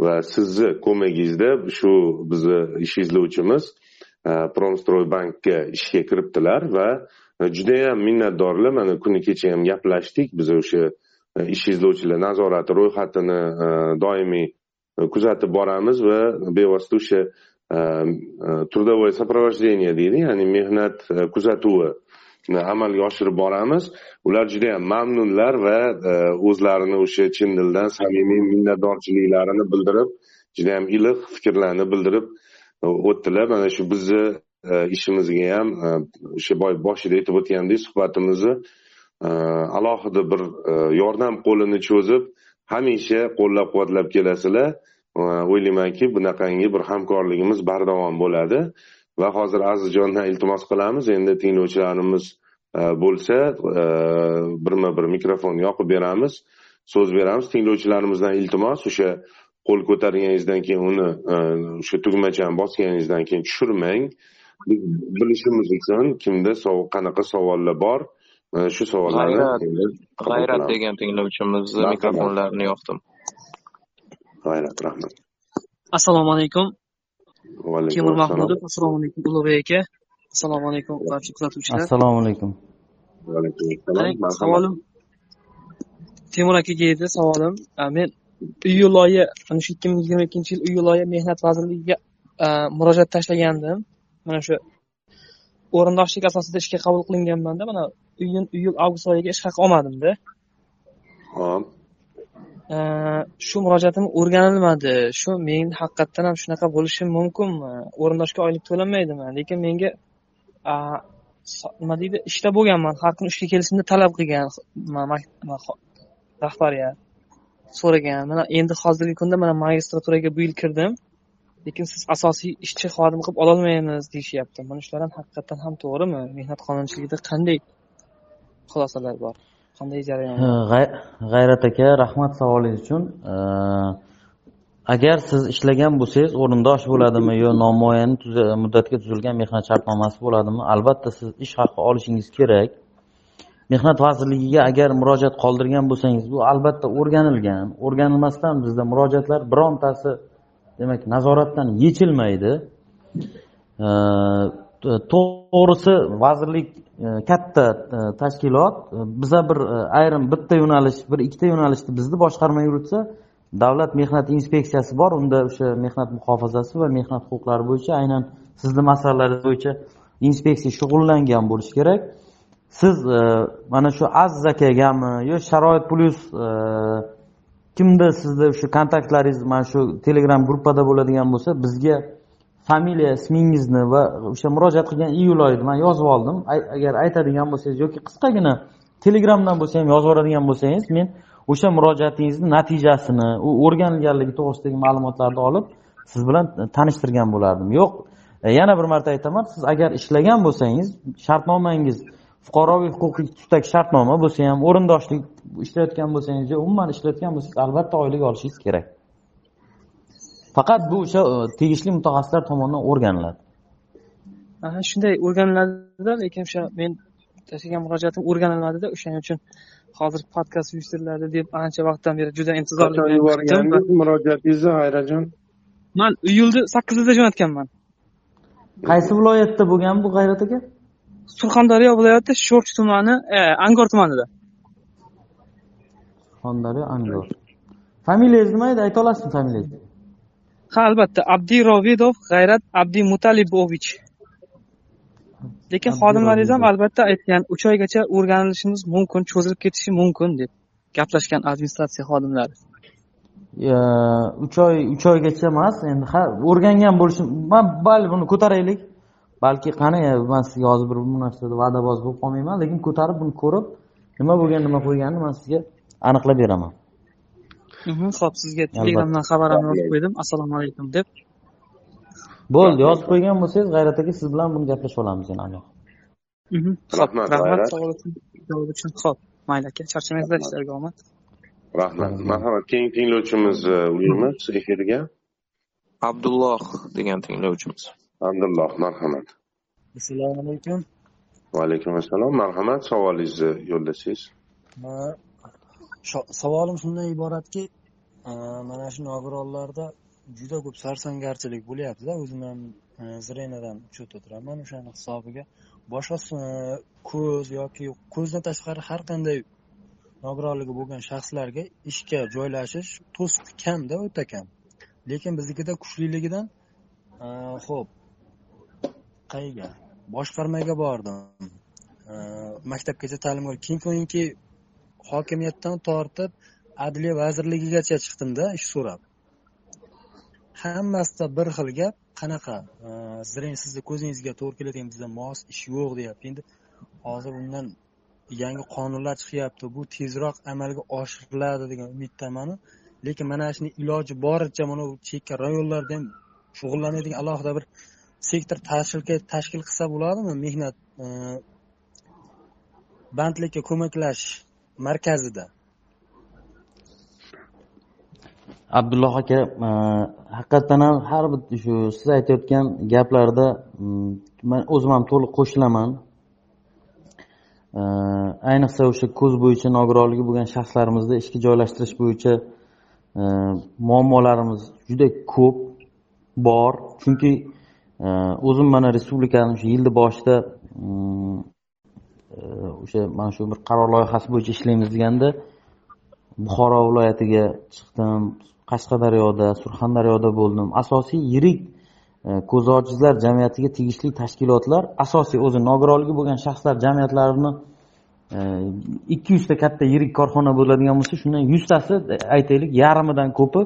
va sizni ko'magingizda shu bizni ish izlovchimiz promstroy bankka ishga kiribdilar va judayam minnatdorlar. Mana kuni kecha ham gaplashdik. Biz o'sha ish izlovchilar nazorati ro'yxatini doimiy kuzatib boramiz va bevosita o'sha трудовое сопровождение deydi ya'ni mehnat kuzatuvi amalga oshirib boramiz. Ular juda yam mamnunlar va э, o'zlarini o'sha chin dildan samimiy minnatdorchiliklarini bildirib juda yam iliq fikrlarni bildirib e, o'tdilar. Mana shu bizni e, ishimizga ham e, o'sha boy boshida aytib o'tgandek suhbatimizni alohida bir yordam qo'lini cho'zib hamisha qo'llab quvvatlab kelasizlar o'ylaymanki bunaqangi bir hamkorligimiz bardavom bo'ladi. Va hozir azizjondan iltimos qilamiz. Endi tinglovchilarimiz bo'lsa birma bir mikrofon yoqib beramiz so'z beramiz. Tinglovchilarimizdan iltimos o'sha qo'l ko'targaningizdan keyin uni o'sha tugmachani bosganingizdan keyin tushirmang. Bilishimiz uchun kimda qanaqa savollar bor mana shu savollarni g'ayrat degan tinglovchimizni mikrofonlarini yoqdim. G'ayrat rahmat. Assalomu alaykum temur mahmudov assalomu alaykum ulug'bek aka. Assalomu alaykum barcha kuzatuvchilar. Assalomu alaykum savolim. Temur akaga edi savolim. Men iyul oyi mana shu ikki ming yigirma ikkinchi yil iyul oyi mehnat vazirligiga murojaat tashlagandim. Mana shu o'rindoshlik asosida ishga qabul qilinganmanda mana iyun iyul avgust oyiga ish haqi olmadimda. Hop shu murojaatim o'rganilmadi. Shu men haqiqatdan ham shunaqa bo'lishi mumkinmi? O'rindoshga oylik to'lanmaydimi? Lekin menga nima deydi ishda bo'lganman. Har kuni ishga kelishimni talab qilgan rahbariyat so'ragan. Mana endi hozirgi kunda mana magistraturaga bu yil kirdim. Lekin siz asosiy ishchi xodim qilib ololmaymiz deyishyapti. Mana shular ham haqiqatdan ham to'g'rimi? Mehnat qonunchiligida qanday xulosalar bor. Qanday jarayon g'ayrat aka rahmat savolingiz uchun. Agar siz ishlagan bo'lsangiz o'rindosh bo'ladimi yo nomuayyan muddatga tuzilgan mehnat shartnomasi bo'ladimi? Albatta siz ish haqi olishingiz kerak. Mehnat vazirligiga agar murojaat qoldirgan bo'lsangiz bu albatta o'rganilgan. O'rganilmasdan bizda murojaatlar birontasi demak nazoratdan yechilmaydi. To'g'risi vazirlik Э, katta э, tashkilot. Э, biza bir ayrim bitta yo'nalish bir ikkita yo'nalishni bizni boshqarma yuritsa davlat mehnat inspeksiyasi bor. Unda o'sha mehnat muhofazasi va mehnat huquqlari bo'yicha aynan sizni masalalaringiz bo'yicha inspeksiya shug'ullangan bo'lishi kerak. Siz e, mana shu aziz akagami yo sharoit plyus e, kimdir sizni shu kontaktlaringiz mana shu telegram gruppada bo'ladigan bo'lsa bizga familiya ismingizni va o'sha murojaat qilgan iyul oyida man yozib oldim. Agar aytadigan bo'lsangiz yoki qisqagina telegramdan bo'lsa ham yozib yuboradigan bo'lsangiz men o'sha murojaatingizni natijasini u o'rganilganligi to'g'risidagi ma'lumotlarni olib siz bilan tanishtirgan bo'lardim. Yo'q e, yana bir marta aytaman siz agar ishlagan bo'lsangiz shartnomangiz fuqaroviy huquqiy tusdagi shartnoma bo'lsa ham o'rindoshlik ishlayotgan bo'lsangiz yo umuman ishlayotgan bo'lsangiz albatta oylik olishingiz kerak. Faqat bu o'sha e, tegishli mutaxassislar tomonidan o'rganiladi. Aha, shunday o'rganiladida lekin o'sha men tashlagan murojaatim o'rganilmadida o'shaning uchun hozir podkast uyushtiriladi deb ancha vaqtdan beri juda intizorlik bilan yuborgandingiz murojaatingizni g'ayrajon man iyulni sakkizida jo'natganman. Qaysi viloyatda bo'lgan bu g'ayrat aka? Surxondaryo viloyati sho'rchi tumani e, angor tumanida. Surxondaryo angor. Familiyangiz nima edi? Ayta olasizmi familiyangizni ha albatta. Abdirovidov g'ayrat abdimutalibovich. Lekin xodimlaringiz ham albatta aytgan uch oygacha o'rganilishimiz mumkin cho'zilib ketishi mumkin deb gaplashgan administratsiya xodimlari. Uch oy uch oygacha emas endi ha o'rgangan bo'lishim man balli buni ko'taraylik. Balki qani man sizga hozir bir bu narsada va'daboz bo'lib qolmayman lekin ko'tarib buni ko'rib nima bo'lgan nima qo'yganini man sizga aniqlab beraman ho'p sizga telegramdan xabarimni yozib qo'ydim assalomu alaykum deb bo'ldi yozib qo'ygan bo'lsangiz g'ayrat aka siz bilan buni gaplashib olamiz yana Mhm, Rahmat, rahmat savol uchun javob uchun ho'p mayli aka charchamangizlar ishlarga omad. Rahmat. Marhamat keyingi tinglovchimiz e, uyimiz efirga abdulloh degan tinglovchimiz. Abdulloh marhamat. Assalomu alaykum. Va alaykum assalom marhamat savolingizni yo'llasangiz savolim shundan iboratki e, mana shu nogironlarda juda ko'p sarsangarchilik bo'lyaptida. O'zim ham e, zrenadan учетda turaman o'shani hisobiga boshqa e, ko'z yoki ko'zdan tashqari har qanday nogironligi bo'lgan shaxslarga ishga joylashish to'siq kamda o'ta kam. Lekin biznikida kuchliligidan ho'p qayerga boshqarmaga bordim. Maktabgacha ta'limga keyin ko'yinki hokimiyatdan tortib adliya vazirligigacha chiqdimda ish so'rab. Hammasida bir xil gap qanaqa e, zreng sizni ko'zingizga to'g'ri keladigan bizda mos ish yo'q deyapti. Endi hozir undan yangi qonunlar chiqyapti bu tezroq amalga oshiriladi degan umiddamanu. Lekin mana shuni iloji boricha mana bu chekka rayonlarda ham shug'ullanadigan alohida bir sektor tashkil qilsa bo'ladimi? Mehnat e, bandlikka ko'maklashish markazida. Abdulloh aka e, haqiqatdan ham har bir shu siz aytayotgan gaplarda mm, man o'zim ham to'liq qo'shilaman. E, ayniqsa o'sha ko'z bo'yicha nogironligi bo'lgan shaxslarimizni ishga joylashtirish bo'yicha e, muammolarimiz juda ko'p bor. Chunki o'zim mana respublikani shu yilni boshida mm, o'sha mana shu bir qaror loyihasi bo'yicha ishlaymiz deganda buxoro viloyatiga chiqdim qashqadaryoda surxondaryoda bo'ldim. Asosiy yirik e, ko'zi ojizlar jamiyatiga tegishli tashkilotlar asosiy o'zi nogironligi bo'lgan shaxslar jamiyatlarini e, ikki yuzta katta yirik korxona bo'ladigan bo'lsa shundan yuztasi e, aytaylik yarmidan ko'pi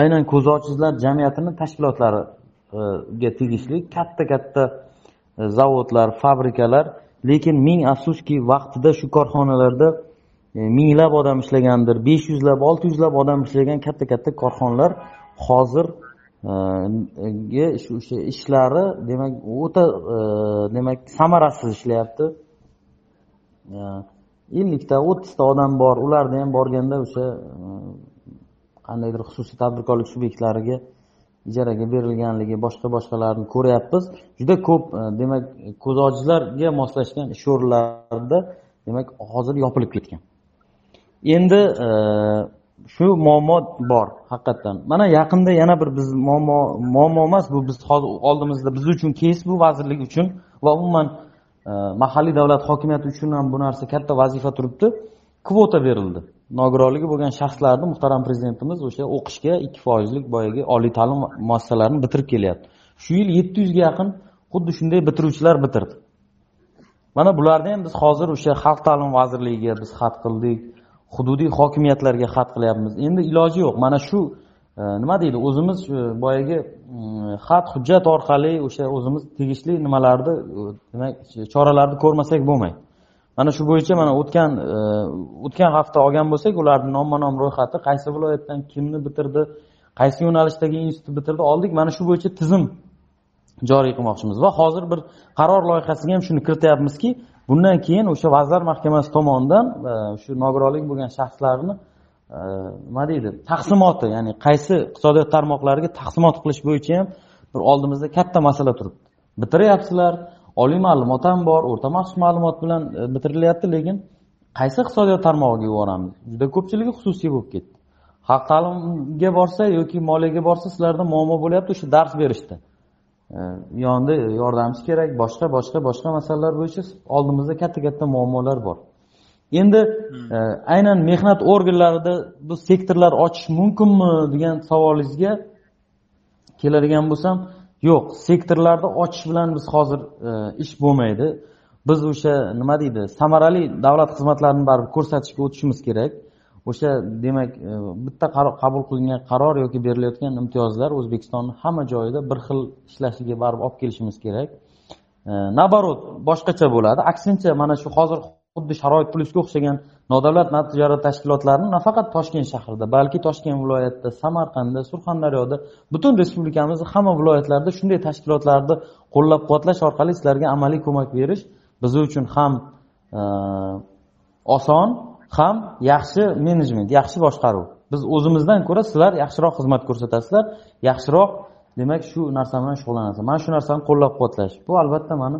aynan ko'zi ojizlar jamiyatini tashkilotlariga tegishli katta katta zavodlar fabrikalar lekin ming afsuski vaqtida shu korxonalarda e, minglab odam ishlagandir besh yuzlab olti yuzlab odam ishlagan katta katta korxonalar hozir e, shu o'sha ishlari demak o'ta e, demak samarasiz ishlayapti. Ellikta o'ttizta odam bor ularda ham borganda o'sha qandaydir xususiy tadbirkorlik subyektlariga ijaraga berilganligi boshqa boshqalarni ko'ryapmiz. Juda ko'p e, demak ko'zi ojizlarga moslashgan ish o'rinlarida demak hozir yopilib ketgan. Endi e, shu muammo bor haqiqatdan mana yaqinda yana bir biz muammo muammo emas bu biz hozir oldimizda biz uchun keys bu vazirlik uchun va umuman e, mahalliy davlat hokimiyati uchun ham bu narsa katta vazifa turibdi. Kvota berildi. Nogironligi bo'lgan shaxslarni muhtaram prezidentimiz o'sha o'qishga ikki foizlik boyagi oliy ta'lim muassasalarini bitirib kelyapti. Shu yil yetti yuzga yaqin xuddi shunday bitiruvchilar bitirdi. Mana bularni ham biz hozir o'sha xalq ta'limi vazirligiga biz xat qildik hududiy hokimiyatlarga xat qilyapmiz. Endi iloji yo'q. Mana shu e, nima deydi? O'zimiz e, boyagi e, xat hujjat orqali o'sha o'zimiz tegishli nimalarni demak choralarni ko'rmasak bo'lmaydi. Mana shu bo'yicha mana o'tgan e, o'tgan hafta olgan bo'lsak ularni nomma nom ro'yxati qaysi viloyatdan kimni bitirdi qaysi yo'nalishdagi institutni bitirdi oldik. Mana shu bo'yicha tizim joriy qilmoqchimiz. Va hozir bir qaror loyihasiga ham shuni kirityapmizki bundan keyin o'sha vazirlar mahkamasi tomonidan e, shu nogironligi bo'lgan shaxslarni e, nima deydi taqsimoti ya'ni qaysi iqtisodiyot tarmoqlariga taqsimot qilish bo'yicha ham bir oldimizda katta masala turibdi. Bitiryapsizlar oliy ma'lumot ham bor o'rta maxsus ma'lumot bilan e, bitirilyapti lekin qaysi iqtisodiyot tarmog'iga yuboramiz? Juda ko'pchiligi xususiy bo'lib ketdi. Xalq ta'limga borsa yoki moliyaga borsa sizlarda muammo bo'lyapti o'sha dars berishda. E, yonida yordamchi kerak boshqa boshqa boshqa masalalar bo'yicha oldimizda katta katta muammolar bor. Endi e, aynan mehnat organlarida bu sektorlar ochish mumkinmi degan savolingizga keladigan bo'lsam yo'q sektorlarni ochish bilan biz hozir e, ish bo'lmaydi. Biz o'sha nima deydi samarali davlat xizmatlarini baribir ko'rsatishga o'tishimiz kerak. O'sha demak e, bitta qabul qilingan qaror yoki berilayotgan imtiyozlar o'zbekistonni hamma joyida bir xil ishlashiga baribir olib kelishimiz kerak. E, наоборот boshqacha bo'ladi. Aksincha mana shu hozir xuddi sharoit plusga o'xshagan nodavlat notijorat tashkilotlarini nafaqat toshkent shahrida balki toshkent viloyatida samarqandda surxondaryoda butun respublikamizni hamma viloyatlarida shunday tashkilotlarni qo'llab quvvatlash orqali sizlarga amaliy ko'mak berish biz uchun ham e, oson ham yaxshi menejment yaxshi boshqaruv. Biz o'zimizdan ko'ra sizlar yaxshiroq xizmat ko'rsatasizlar. Yaxshiroq demak shu narsa bilan shug'ullanasiz. Mana shu narsani qo'llab quvvatlash bu albatta mani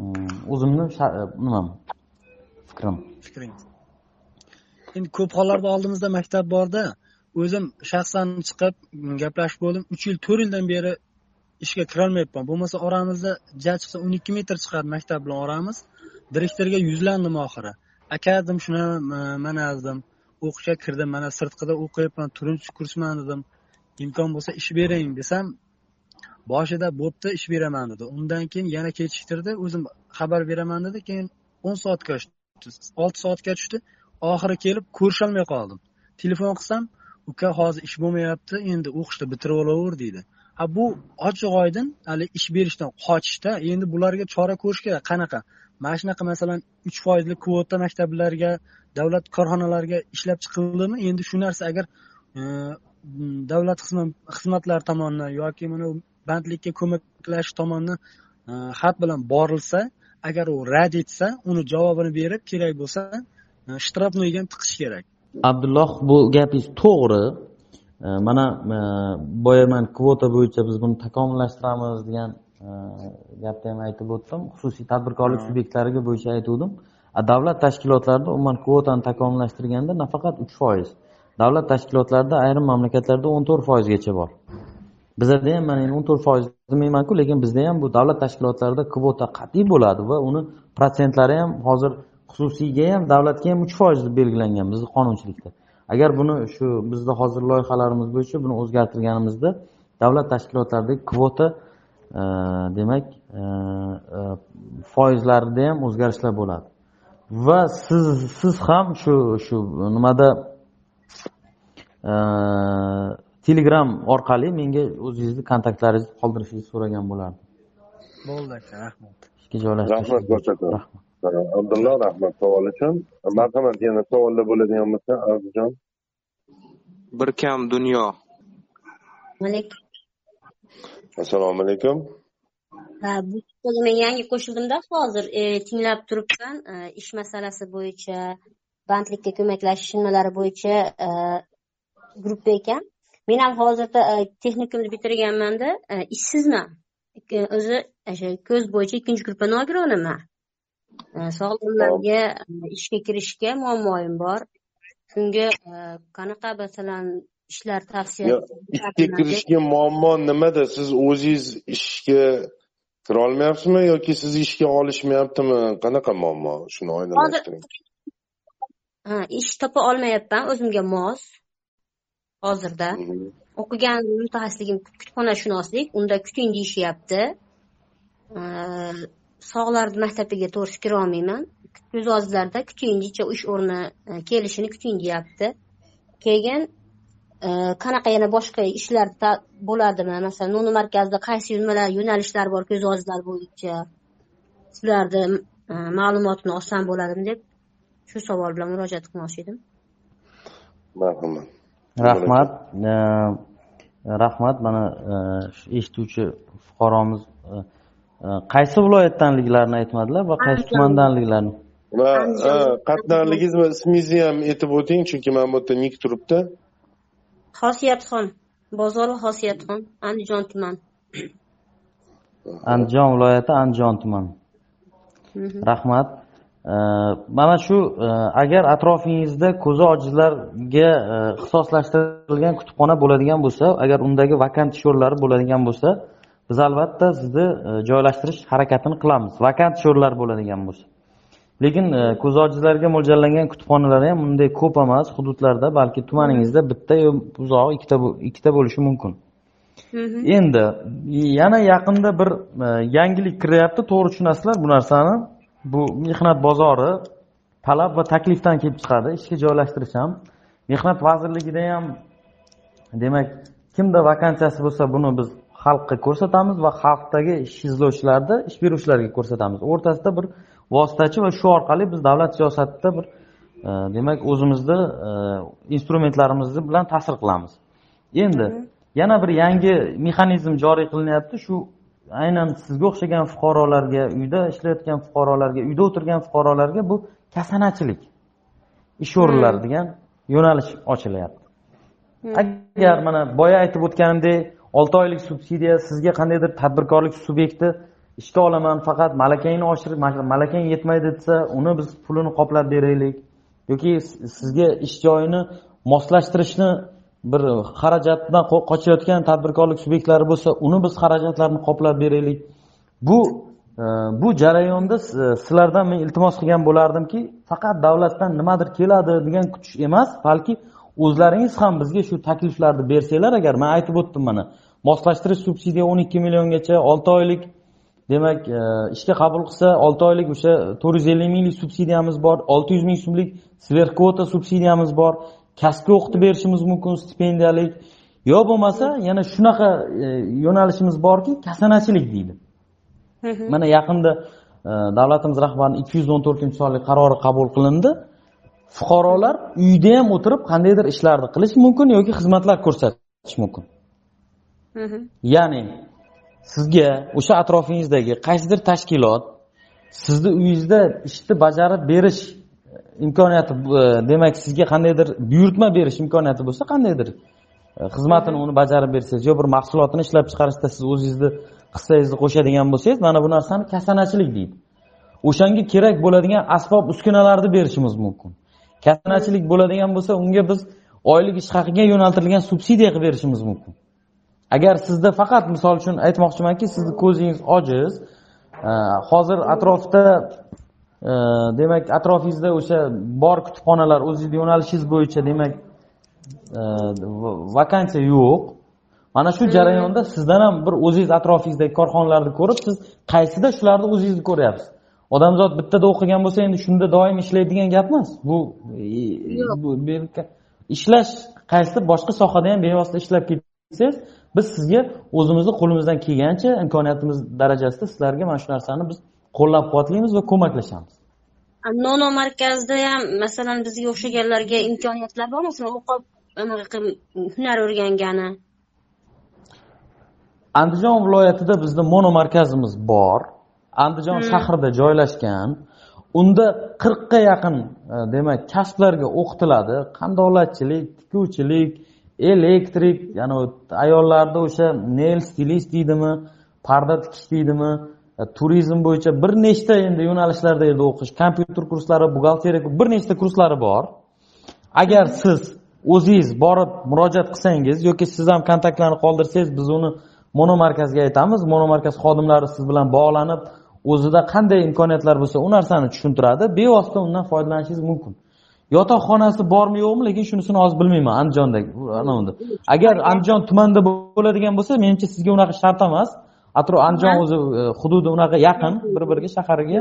mm, o'zimni e, nimam? Fikrim. Fikringiz endi ko'p hollarda oldimizda maktab borda o'zim shaxsan chiqib gaplashib bo'ldim. Uch yil to'rt yildan beri ishga kirolmayapman. Bo'lmasa oramizda ja chiqsa o'n ikki metr chiqadi maktab bilan oramiz. Direktorga yuzlandim oxiri. Aka dedim shuni mana dedim. O'qishga kirdim mana sirtqida o'qiyapman turinchi kursman dedim. Imkon bo'lsa ish bering desam boshida bo'pti ish beraman dedi. Undan keyin yana kechiktirdi o'zim xabar beraman dedi keyin o'n soatga olti soatga tushdi. Oxiri kelib ko'risholmay qoldim. Telefon qilsam uka hozir ish bo'lmayapti endi o'qishni bitirib olaver deydi. Ha bu ochiq oydin hali ish berishdan qochishda endi bularga chora ko'rish kerak. Qanaqa? Mana shunaqa masalan uch foizli kvota maktablarga davlat korxonalariga ishlab chiqildimi? Endi shu narsa agar e, davlat xizmatlari tomonidan yoki mana bandlikka ko'maklash tomonidan e, xat bilan borilsa agar u rad etsa uni javobini berib kerak bo'lsa e, shtrafnoyga ham tiqish kerak. Abdulloh bu gapingiz to'g'ri. E, mana e, boya man kvota bo'yicha biz buni takomillashtiramiz degan gapni ham aytib o'tdim. Xususiy tadbirkorlik subyektlariga bo'yicha aytgandim davlat tashkilotlarida umuman kvotani takomillashtirganda nafaqat uch foiz. Davlat tashkilotlarida ayrim mamlakatlarda o'n to'rt foizgacha bor bizada ham mana o'n to'rt foiz demaymanku lekin bizda ham bu davlat tashkilotlarida kvota qat'iy bo'ladi va uni protsentlari ham hozir xususiyga ham davlatga ham uch foiz deb belgilangan bizni qonunchilikda. Agar buni shu bizni hozir loyihalarimiz bo'yicha buni o'zgartirganimizda davlat tashkilotlaridagi kvota e, demak e, e, foizlarida ham o'zgarishlar bo'ladi. Va siz siz ham shu shu nimada e, telegram orqali menga o'zingizni kontaktlaringizni qoldirishingizni so'ragan bo'lardim. Bo'ldi aka rahmat. Ishga joylashtirish rahmat ko'rsatdim abdulloh rahmat. Savol uchun marhamat yana savollar bo'ladigan bo'lsa arzijon? Bir kam dunyo. Assalomu alaykum. Ha, bu men yangi qo'shildimda hozir e, tinglab turibman. E, ish masalasi bo'yicha bandlikka ko'maklashish nimalari bo'yicha e, gruppa ekan men ham hozirda e, texnikumni bitirganmanda e, ishsizman. E, o'zi o'sha ko'z bo'yicha ikkinchi gruppa nogironiman sog'lomlarga e, ishga kirishga muammoyim bor. Shunga qanaqa masalan ishlar tavsiya ishga kirishga muammo nimada? Siz o'zingiz ishga kirolmayapsizmi yoki sizni ishga olishmayaptimi? Qanaqa muammo? Shuni oydinlashtiring. Ha ish topa olmayapman o'zimga mos hozirda o'qigan mutaxassisligim kutubxonashunoslik unda kuting deyishyapti. Sog'larni maktabiga to'g'risi kirolmayman. Ko'z oldlarida kuting necha ish o'rni e, kelishini kuting deyapti. Keyin e, qanaqa yana boshqa ishlar bo'ladimi? Masalan noni markazida qaysi nimalar yo'nalishlar bor ko'z oldlar bo'yicha? Sizlarni e, ma'lumotini olsam bo'ladimi deb shu savol bilan murojaat qilmoqchi edim. Marhamat rahmat. E, rahmat. Mana e, shu eshituvchi fuqaromiz e, e, qaysi viloyatdanliklarini aytmadilar va qaysi Andijon. tumandanliklarini? Va qatnarligingiz va ismingizni ham aytib o'ting chunki mana bu yerda nik turibdi. Xosiyatxon bozor xosiyatxon andijon tuman. Andijon viloyati andijon tumani rahmat mana shu e, agar atrofingizda ko'zi ojizlarga e, ixtisoslashtirilgan kutubxona bo'ladigan bo'lsa agar undagi vakant ish o'rinlari bo'ladigan bo'lsa biz albatta sizni e, joylashtirish harakatini qilamiz. Vakant ish o'rinlari bo'ladigan bo'lsa. Lekin e, ko'zi ojizlarga mo'ljallangan kutubxonalar ham unday ko'p emas hududlarda balki tumaningizda bitta yo uzoq ikkita ikkita bo'lishi mumkin. Endi yana yaqinda bir yangilik kiryapti. To'g'ri tushunasizlar bu narsani bu mehnat bozori talab va taklifdan kelib chiqadi ishga joylashtirish ham mehnat vazirligida ham demak kimda vakansiyasi bo'lsa buni biz xalqqa ko'rsatamiz va xalqdagi ish izlovchilarni ish beruvchilarga ko'rsatamiz. O'rtasida bir vositachi va shu orqali biz davlat siyosatida bir e, demak o'zimizni e, instrumentlarimiz bilan ta'sir qilamiz. Endi yana bir yangi mexanizm joriy qilinyapti. Shu aynan sizga o'xshagan fuqarolarga uyda ishlayotgan fuqarolarga uyda o'tirgan fuqarolarga bu kasanachilik ish o'rinlari degan yo'nalish ochilyapti. Agar mana boya aytib o'tganimdek olti oylik subsidiya sizga qandaydir tadbirkorlik subyekti ishga olaman faqat malakangni oshirib ma- malakang yetmaydi desa uni biz pulini qoplab beraylik yoki sizga ish joyini moslashtirishni bir xarajatdan qochayotgan tadbirkorlik subyektlari bo'lsa uni biz xarajatlarni qoplab beraylik. Bu e, bu jarayonda e, sizlardan men iltimos qilgan bo'lardimki faqat davlatdan nimadir keladi degan kutish emas balki o'zlaringiz ham bizga shu takliflarni bersanglar agar man aytib o'tdim mana moslashtirish subsidiya o'n ikki milliongacha olti oylik demak e, ishga qabul qilsa olti oylik o'sha to'rt yuz ellik minglik subsidiyamiz bor olti yuz ming so'mlik sverkvota subsidiyamiz bor kasbga o'qitib berishimiz mumkin stipendiyalik. Yo bo'lmasa yana shunaqa e, yo'nalishimiz borki kasanachilik deydi. Mana yaqinda e, davlatimiz rahbarining ikki yuz o'n to'rtinchi sonli qarori qabul qilindi. Fuqarolar uyda ham o'tirib qandaydir ishlarni qilish mumkin yoki xizmatlar ko'rsatish mumkin. Ya'ni sizga o'sha atrofingizdagi qaysidir tashkilot sizni uyingizda ishni bajarib berish imkoniyati e, demak sizga qandaydir buyurtma berish imkoniyati bo'lsa qandaydir e, xizmatini uni bajarib bersangiz yo bir mahsulotini ishlab chiqarishda siz o'zingizni hissangizni qo'shadigan bo'lsangiz mana bu narsani kasanachilik deydi. O'shanga kerak bo'ladigan asbob uskunalarni berishimiz mumkin. Kasanachilik bo'ladigan bo'lsa unga biz oylik ish haqiga yo'naltirilgan subsidiya qilib berishimiz mumkin. Agar sizda faqat misol uchun aytmoqchimanki sizni ko'zingiz ojiz e, hozir atrofda demak atrofingizda o'sha bor kutubxonalar o'zingizni yo'nalishingiz bo'yicha demak e, va- vakansiya yo'q. Mana shu jarayonda sizdan ham bir o'zingiz atrofingizdagi korxonalarni ko'rib siz qaysida shularni o'zingizni ko'ryapsiz? Odamzod bittada o'qigan bo'lsa endi shunda doim ishlaydi degan gap emas. Bu- ishlash qaysidir boshqa sohada ham bevosita ishlab ketsangiz biz sizga o'zimizni qo'limizdan kelgancha imkoniyatimiz darajasida sizlarga mana shu narsani biz qo'llab quvvatlaymiz va ko'maklashamiz. Nono markazida ham masalan bizga o'xshaganlarga imkoniyatlar bor masalan o'qib hunar o'rgangani. Andijon viloyatida bizni monomarkazimiz bor. Andijon Hmm. shahrida joylashgan. Unda qirqqa yaqin e, demak kasblarga o'qitiladi. Qandolatchilik tikuvchilik elektrik yana u ayollarda o'sha nail stilist deydimi parda tikish deydimi E, turizm bo'yicha bir nechta endi yo'nalishlarda endi o'qish kompyuter kurslari buxgalteriya bir nechta kurslari bor. Agar siz o'zingiz borib murojaat qilsangiz yoki siz ham kontaktlarni qoldirsangiz biz uni monomarkazga aytamiz. Monomarkaz xodimlari siz bilan bog'lanib o'zida qanday imkoniyatlar bo'lsa u narsani tushuntiradi. Bevosita undan foydalanishingiz mumkin. Yotoqxonasi bormi yo'qmi lekin shunisini hozir bilmayman andijondagi. Agar andijon tumanida bo'ladigan bo'lsa menimcha sizga unaqa shart emas. Atrof andijon o'zi e, hududi unaqa yaqin bir biriga shahariga.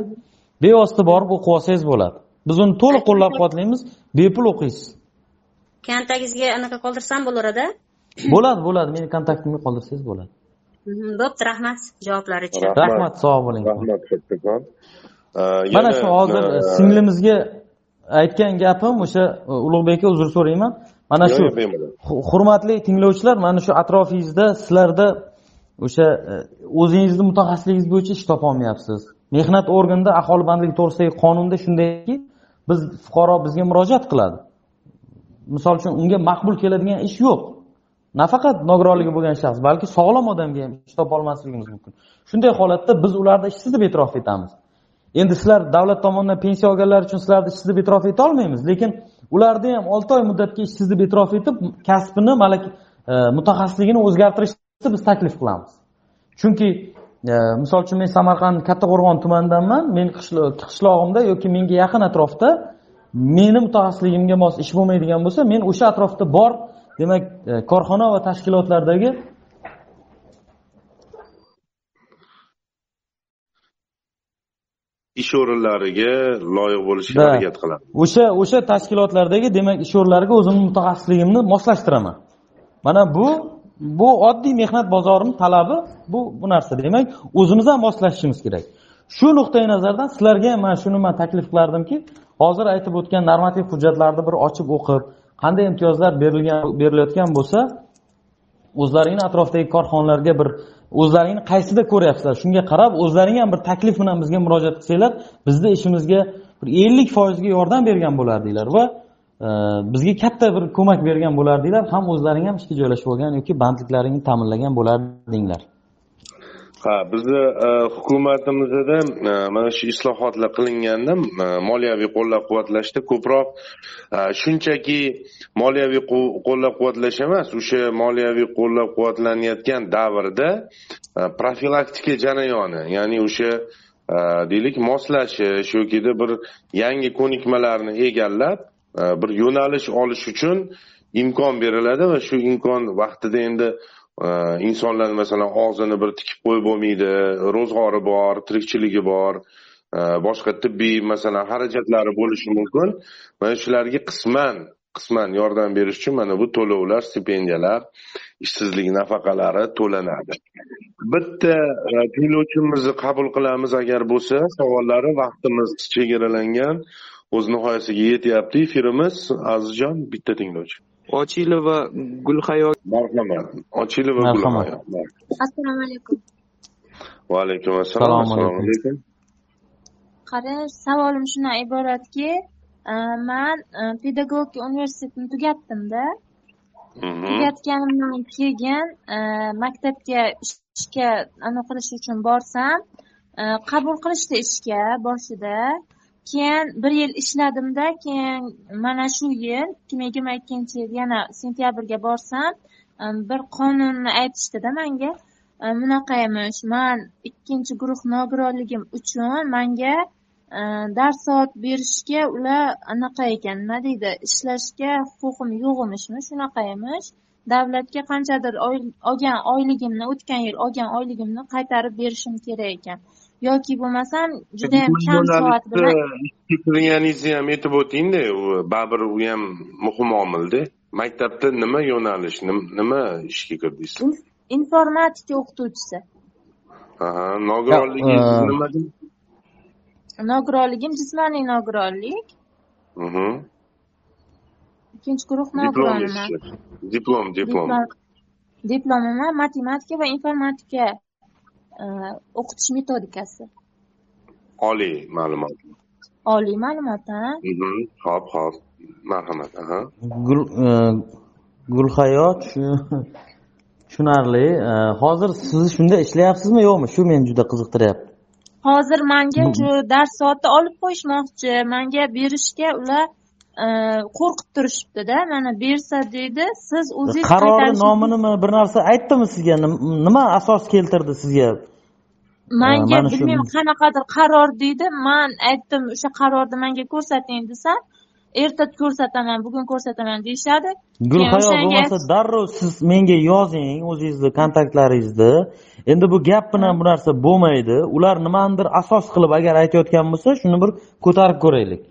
Bevosita borib o'qib olsangiz bo'ladi. Biz uni to'liq qo'llab quvvatlaymiz bepul o'qiysiz. Kontagingizga anaqa qoldirsam bo'laveradi bo'ladi bo'ladi. Meni kontaktimga qoldirsangiz bo'ladi. Mhm, bo'pti. Rahmat javoblari uchun. Rahmat. sog' bo'ling. Rahmat kattakon mana shu hozir e, singlimizga aytgan gapim o'sha e, ulug'bekka uzr so'rayman. Mana shu hurmatli tinglovchilar mana shu atrofingizda sizlarda o'sha e, o'zingizni mutaxassisligingiz bo'yicha ish topolmayapsiz. Mehnat organida aholi bandligi to'g'risidagi qonunda shundayki biz fuqaro bizga murojaat qiladi. Misol uchun unga maqbul keladigan ish yo'q. Nafaqat nogironligi bo'lgan shaxs balki sog'lom odamga ham ish topolmasligimiz mumkin. Shunday holatda biz ularni ishsiz deb e'tirof etamiz. Endi sizlar davlat tomonidan pensiya olganlar uchun sizlarni ishsiz deb e'tirof eta olmaymiz lekin ularni ham olti oy muddatga ishsiz deb e'tirof etib kasbini malaka e, mutaxassisligini o'zgartirish biz taklif qilamiz. Chunki e, misol uchun men samarqand kattaqo'rg'on tumanidanman. Men qishlo- qishlog'imda yoki menga yaqin atrofda meni mutaxassisligimga mos ish bo'lmaydigan bo'lsa men o'sha atrofda bor demak e, korxona va tashkilotlardagi ish o'rinlariga loyiq bo'lishga harakat qiladi o'sha o'sha tashkilotlardagi demak ish o'rinlariga o'zimni mutaxassisligimni moslashtiraman. Mana bu bu oddiy mehnat bozorini talabi bu bu narsa. Demak o'zimiz ham moslashishimiz kerak. Shu nuqtai nazardan sizlarga ham mana shuni man taklif qilardimki hozir aytib o'tgan normativ hujjatlarni bir ochib o'qib qanday imtiyozlar berilgan berilayotgan bo'lsa o'zlaringni atrofdagi korxonalarga bir o'zlaringni qaysida ko'ryapsizlar? Shunga qarab o'zlaring ham bir taklif bilan bizga murojaat qilsanglar bizni ishimizga bir ellik foizga yordam bergan bo'lardinglar va bizga katta bir ko'mak bergan bo'lardinglar ham o'zlaring ham ishga joylashib olgan yoki bandliklaringni ta'minlagan bo'lardinglar. Ha bizni e, hukumatimizda e, mana shu islohotlar qilinganda e, moliyaviy qo'llab quvvatlashda ko'proq shunchaki moliyaviy qo'llab quvvatlash emas o'sha moliyaviy qo'llab quvvatlanayotgan davrda profilaktika jarayoni ya'ni o'sha deylik moslashish yokida bir yangi ko'nikmalarni egallab bir yo'nalish olish uchun imkon beriladi va shu imkon vaqtida endi e, insonlar masalan og'zini bir tikib qo'yib bo'lmaydi ro'zg'ori bor tirikchiligi bor e, boshqa tibbiy masalan xarajatlari bo'lishi mumkin. Mana shularga qisman qisman yordam berish uchun mana bu to'lovlar stipendiyalar ishsizlik nafaqalari to'lanadi. Bitta e, tinglovchimizni qabul qilamiz agar bo'lsa savollari vaqtimiz chegaralangan. O'z nihoyasiga yetyapti efirimiz azizjon bitta tinglovchi ochilova gulhayo marhamat ochilova. Gulhayo. assalomu alaykum va alaykum assalom Assalomu alaykum. qara savolim shundan iboratki e, man e, pedagogika universitetini tugatdimda Mhm. tugatganimdan keyin e, maktabga ishga anaqa qilish uchun borsam qabul qilishdi ishga boshida keyin bir yil ishladimda keyin mana shu yil ikki ming yigirma ikkinchi yil yana sentyabrga borsam bir qonunni aytishdida manga bunaqa emish man ikkinchi guruh nogironligim uchun manga dars soat berishga ular anaqa ekan nima deydi ishlashga huquqim yo'q emishmi shunaqa emish davlatga qanchadir olgan oyligimni o'tgan yil olgan oyligimni qaytarib berishim kerak ekan. Yoki bo'lmasam judayam kam soat bilan kirganingizni ham aytib o'tingda u baribir u ham muhim omilda. Maktabda nima yo'nalish nim- nima ishga kirdingiz informatika o'qituvchisi. Aha, nogironligingiz e, nima nogironligim jismoniy nogironlik. Mhm. ikkinchi guruh nogironman diplom diplom. Diplom. Diplomim matematika va informatika o'qitish metodikasi. Oliy ma'lumot. Oliy ma'lumot ha? Mhm. ho'p ho'p marhamat aha. Gul e, gulhayo tushu- tushunarli. E, hozir siz shunda ishlayapsizmi? Yo'qmi? Shu meni juda qiziqtiryapti. Hozir manga shu dars soati olib qo'yishmoqchi. Manga berishga ular qo'rqib turishibdida mana bersa deydi siz o'zingiz qarori qaytarishingiz- nomi nima bir narsa aytdimi sizga Nim- nima asos keltirdi sizga manga bilmayman qanaqadir qaror deydi man aytdim o'sha qarorni manga ko'rsating desam erta ko'rsataman bugun ko'rsataman deyishadi gulhayo bo'lmasa darrov siz menga yozing o'zingizni kontaktlaringizni endi bu gap bilan bu narsa bo'lmaydi. Ular nimanidir asos qilib agar aytayotgan bo'lsa shuni bir ko'tarib ko'raylik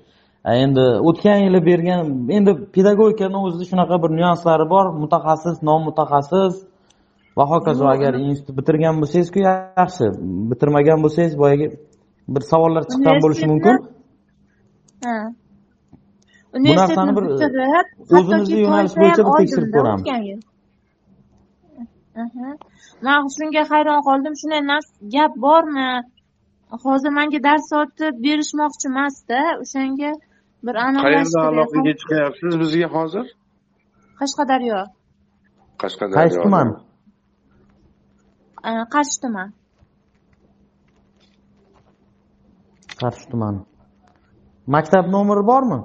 endi o'tgan yili bergan endi pedagogikani o'zida shunaqa bir nyuanslari bor. Mutaxassis non mutaxassis va hokazo agar institut bitirgan bo'lsangizku yaxshi. Bitirmagan bo'lsangiz boyagi bir savollar chiqqan bo'lishi mumkin. Bu narsani bir, o'zimizni yo'nalish bo'yicha bir tekshirib ko'ramiz. man shunga hayron qoldim. Shunday gap bormi? Hozir manga dars soati berishmoqchi emasda o'shanga bir qayerda aloqaga chiqyapsiz bizga hozir? Qashqadaryo. Qashqadaryo. Qaysi tuman qarshi tuman. Qarshi tumani maktab nomeri bormi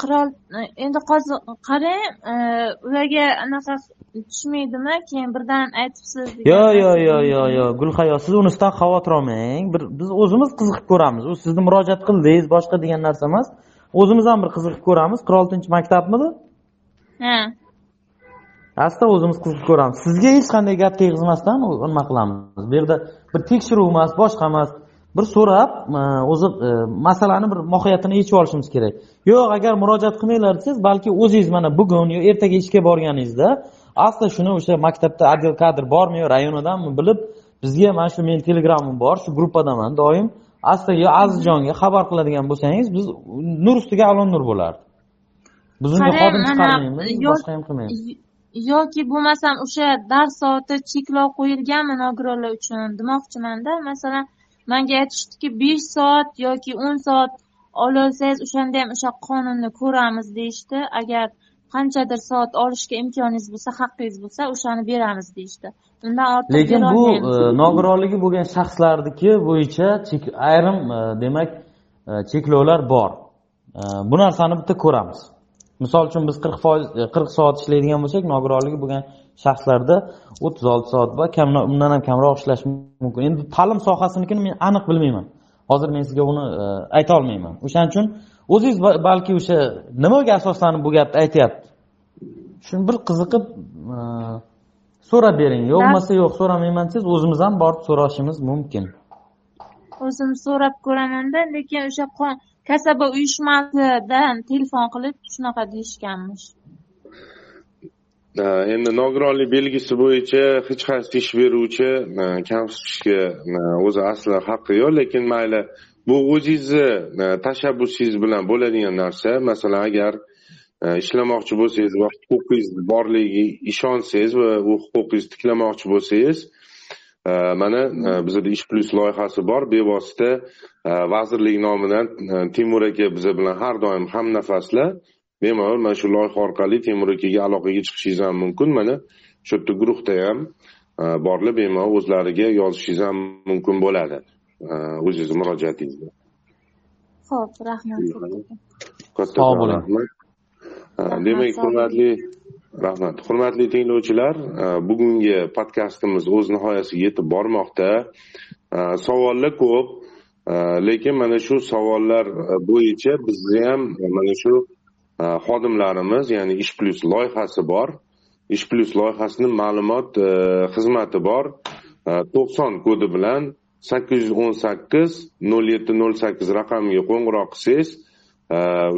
qirol endi hozir qarang e, ularga anaqa tushmaydimi? Keyin birdan aytibsiz yo yo yo yo yo gulhayo siz unisidan xavotir olmang. Bir biz o'zimiz qiziqib ko'ramiz. U sizni murojaat qildingiz boshqa degan narsa emas. O'zimiz ham bir qiziqib ko'ramiz. Qirq oltinchi maktabmidi? Ha. Asta o'zimiz qiziqib ko'ramiz. Sizga hech qanday gap tegizmasdan nima qilamiz? Bu yerda bir tekshiruv emas boshqa emas bir so'rab o'zi e, masalani bir mohiyatini yechib olishimiz kerak. Yo'q agar murojaat qilmanglar desangiz balki o'zingiz mana bugun yo ertaga ishga borganingizda asta shuni o'sha maktabda отдел kadr bormi yo rayonidanmi bilib bizga mana shu meni telegramim bor shu gruppadaman doim. Asta yo azizjonga xabar qiladigan bo'lsangiz biz nur ustiga alon nur bo'lardi. Biz unga xodim chiqarmaymiz boshqa ham qilmaymiz. yoki bo'lmasam o'sha dars soati cheklov qo'yilganmi nogironlar uchun demoqchimanda. Masalan manga aytishdiki besh soat yoki o'n soat ololsangiz o'shanda ham o'sha qonunni ko'ramiz deyishdi. Agar qanchadir soat olishga imkoningiz bo'lsa haqqingiz bo'lsa o'shani beramiz deyishdi. Undan ortiq lekin bu e, nogironligi bo'lgan shaxslarniki bo'yicha ayrim e, demak e, cheklovlar bor. Bu narsani bitta ko'ramiz misol uchun biz qirq foiz e, qirq soat ishlaydigan bo'lsak nogironligi bo'lgan shaxslarda o'ttiz olti soat va kam undan ham kamroq ishlash mumkin. Endi ta'lim sohasinikini men aniq bilmayman. Hozir men sizga uni e, ayta olmayman. O'shaning uchun o'zingiz ba- balki o'sha nimaga asoslanib bu gapni aytyapti? Shuni bir qiziqib e, so'rab bering. Yo'q bo'lmasa yo'q so'ramayman. Desangiz o'zimiz ham borib so'rashimiz mumkin. O'zim so'rab ko'ramanda lekin o'sha kasaba uyushmasidan telefon qilib shunaqa deyishganmish. Endi nogironlik belgisi bo'yicha hech qaysi ish beruvchi kamsitishga o'zi asli haqqi yo'q lekin mayli bu o'zingizni tashabbusingiz bilan bo'ladigan narsa. Masalan agar ishlamoqchi bo'lsangiz va huquqingiz borligiga ishonsangiz va u huquqingizni tiklamoqchi bo'lsangiz mana bizada ish plyus loyihasi bor bevosita vazirlik nomidan timur aka biza bilan har doim hamnafaslar bemalol mana shu loyiha orqali temur akaga aloqaga chiqishingiz ham mumkin mana shu yerda guruhda ham borlar bemalol o'zlariga yozishingiz ham mumkin bo'ladi. E, o'zingizni murojaatingizni. Ho'p rahmat. Kattakon Sog' bo'ling. demak hurmatli rahmat. Hurmatli tinglovchilar e, bugungi podkastimiz o'z nihoyasiga yetib bormoqda. E, savollar ko'p e, lekin mana shu savollar bo'yicha bizni ham mana shu xodimlarimiz ya'ni ish plyus loyihasi bor. Ish plyus loyihasini ma'lumot xizmati bor. E, to'qson kodi bilan sakkiz yuz o'n sakkiz nol yetti nol sakkiz raqamiga qo'ng'iroq qilsangiz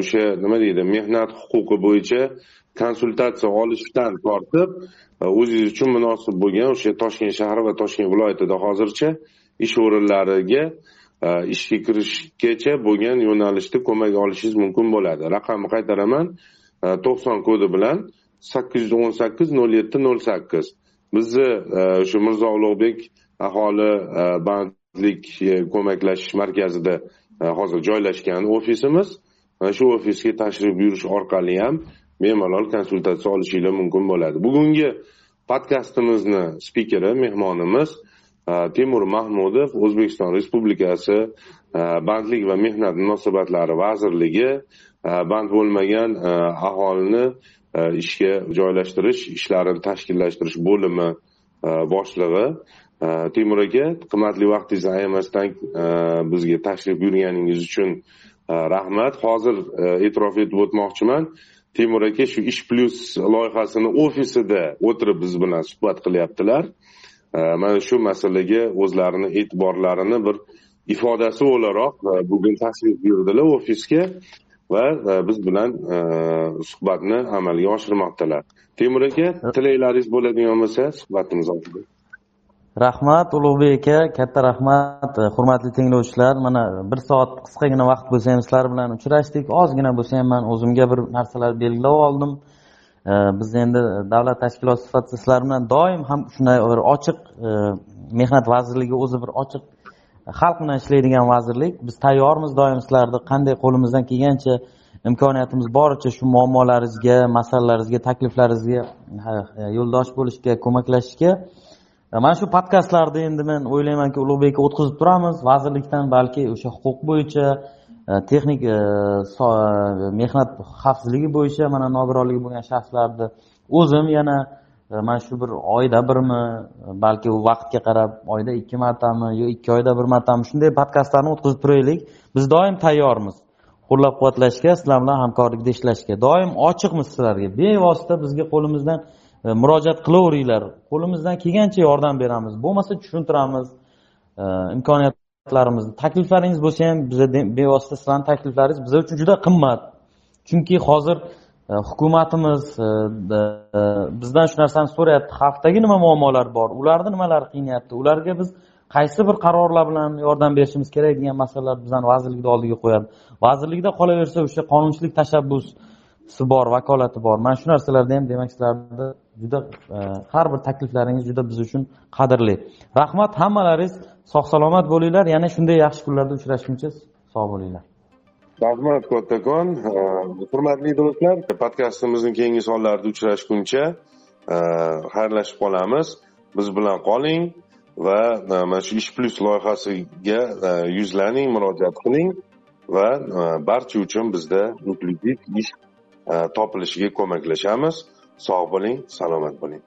o'sha nima deydi mehnat huquqi bo'yicha konsultatsiya olishdan tortib e, o'zingiz uchun munosib bo'lgan o'sha toshkent shahri va toshkent viloyatida hozircha ish o'rinlariga e, ishga kirishgacha bo'lgan yo'nalishda ko'mak olishingiz mumkin bo'ladi. Raqamni qaytaraman. E, to'qson kodi bilan sakkiz yuz o'n sakkiz nol yetti nol sakkiz. Bizni o'sha mirzo ulug'bek aholi bandlik ko'maklashish markazida hozir joylashgan ofisimiz. Mana shu ofisga tashrif buyurish orqali ham bemalol konsultatsiya olishinglar mumkin bo'ladi. Bugungi podkastimizni spikeri mehmonimiz e, temur mahmudov o'zbekiston respublikasi e, bandlik va mehnat munosabatlari vazirligi e, band bo'lmagan aholini ishga joylashtirish ishlarini tashkillashtirish bo'limi boshlig'i. Temur aka qimmatli vaqtingizni ayamasdan bizga tashrif buyurganingiz uchun rahmat. Hozir e'tirof etib o'tmoqchiman. Temur aka shu ish plyus loyihasini ofisida o'tirib biz bilan suhbat qilyaptilar. Mana shu masalaga o'zlarini e'tiborlarini bir ifodasi o'laroq e, bugun tashrif buyurdilar ofisga va e, biz bilan e, suhbatni amalga oshirmoqdalar. Temur aka tilaklaringiz bo'ladigan bo'lsa suhbatimiz oldida. Rahmat ulug'bek aka katta rahmat e, hurmatli tinglovchilar. Mana bir soat qisqagina vaqt bo'lsa ham sizlar bilan uchrashdik. Ozgina bo'lsa ham man o'zimga bir narsalar belgilab oldim. E, biz endi davlat tashkiloti sifatida sizlar bilan doim ham shunday bir ochiq e, mehnat vazirligi o'zi bir ochiq xalq bilan ishlaydigan vazirlik. Biz tayyormiz doim sizlarni. Qanday qo'limizdan kelgancha imkoniyatimiz boricha shu muammolaringizga masalalaringizga takliflaringizga yo'ldosh bo'lishga ko'maklashishga mana shu podkastlarni endi men o'ylaymanki ulug'bekka o'tkazib turamiz vazirlikdan balki o'sha huquq bo'yicha e, texnik e, e, mehnat xavfsizligi bo'yicha mana nogironligi bo'lgan shaxslarni o'zim yana mana shu bir oyda birmi balki u vaqtga qarab oyda ikki martami yo ikki oyda bir martami shunday podkastlarni o'tkazib turaylik. Biz doim tayyormiz. Qo'llab quvvatlashga sizlar bilan hamkorlikda ishlashga. Doim ochiqmiz sizlarga. Bevosita bizga qo'limizdan E, murojaat qilaveringlar. Qo'limizdan kelgancha yordam beramiz. Bo'lmasa tushuntiramiz. E, imkoniyatlarimizni takliflaringiz bo'lsa ham biza bevosita sizlarni takliflaringiz biz uchun juda qimmat. Chunki hozir e, hukumatimiz bizdan shu narsani so'rayapti. Xalqdagi nima muammolar bor? Ularni nimalari qiynayapti? Ularga biz qaysi bir qarorlar bilan yordam berishimiz kerak degan masalalar bizani vazirlikni oldiga qo'yadi. Vazirlikda qolaversa o'sha qonunchilik tashabbus tashabbusi bor vakolati bor. Mana shu narsalarda ham demak sizlarni juda e, har bir takliflaringiz juda biz uchun qadrli. Rahmat hammalaringiz. Sog' salomat bo'linglar. Yana shunday yaxshi kunlarda uchrashguncha sog' bo'linglar. Rahmat kattakon e, hurmatli do'stlar podkastimizning keyingi sonlarida uchrashguncha e, xayrlashib qolamiz. Biz bilan qoling va mana shu ish plyus loyihasiga yuzlaning murojaat qiling va barcha uchun bizda inklyuziv ish topilishiga ko'maklashamiz sog' bo'ling salomat bo'ling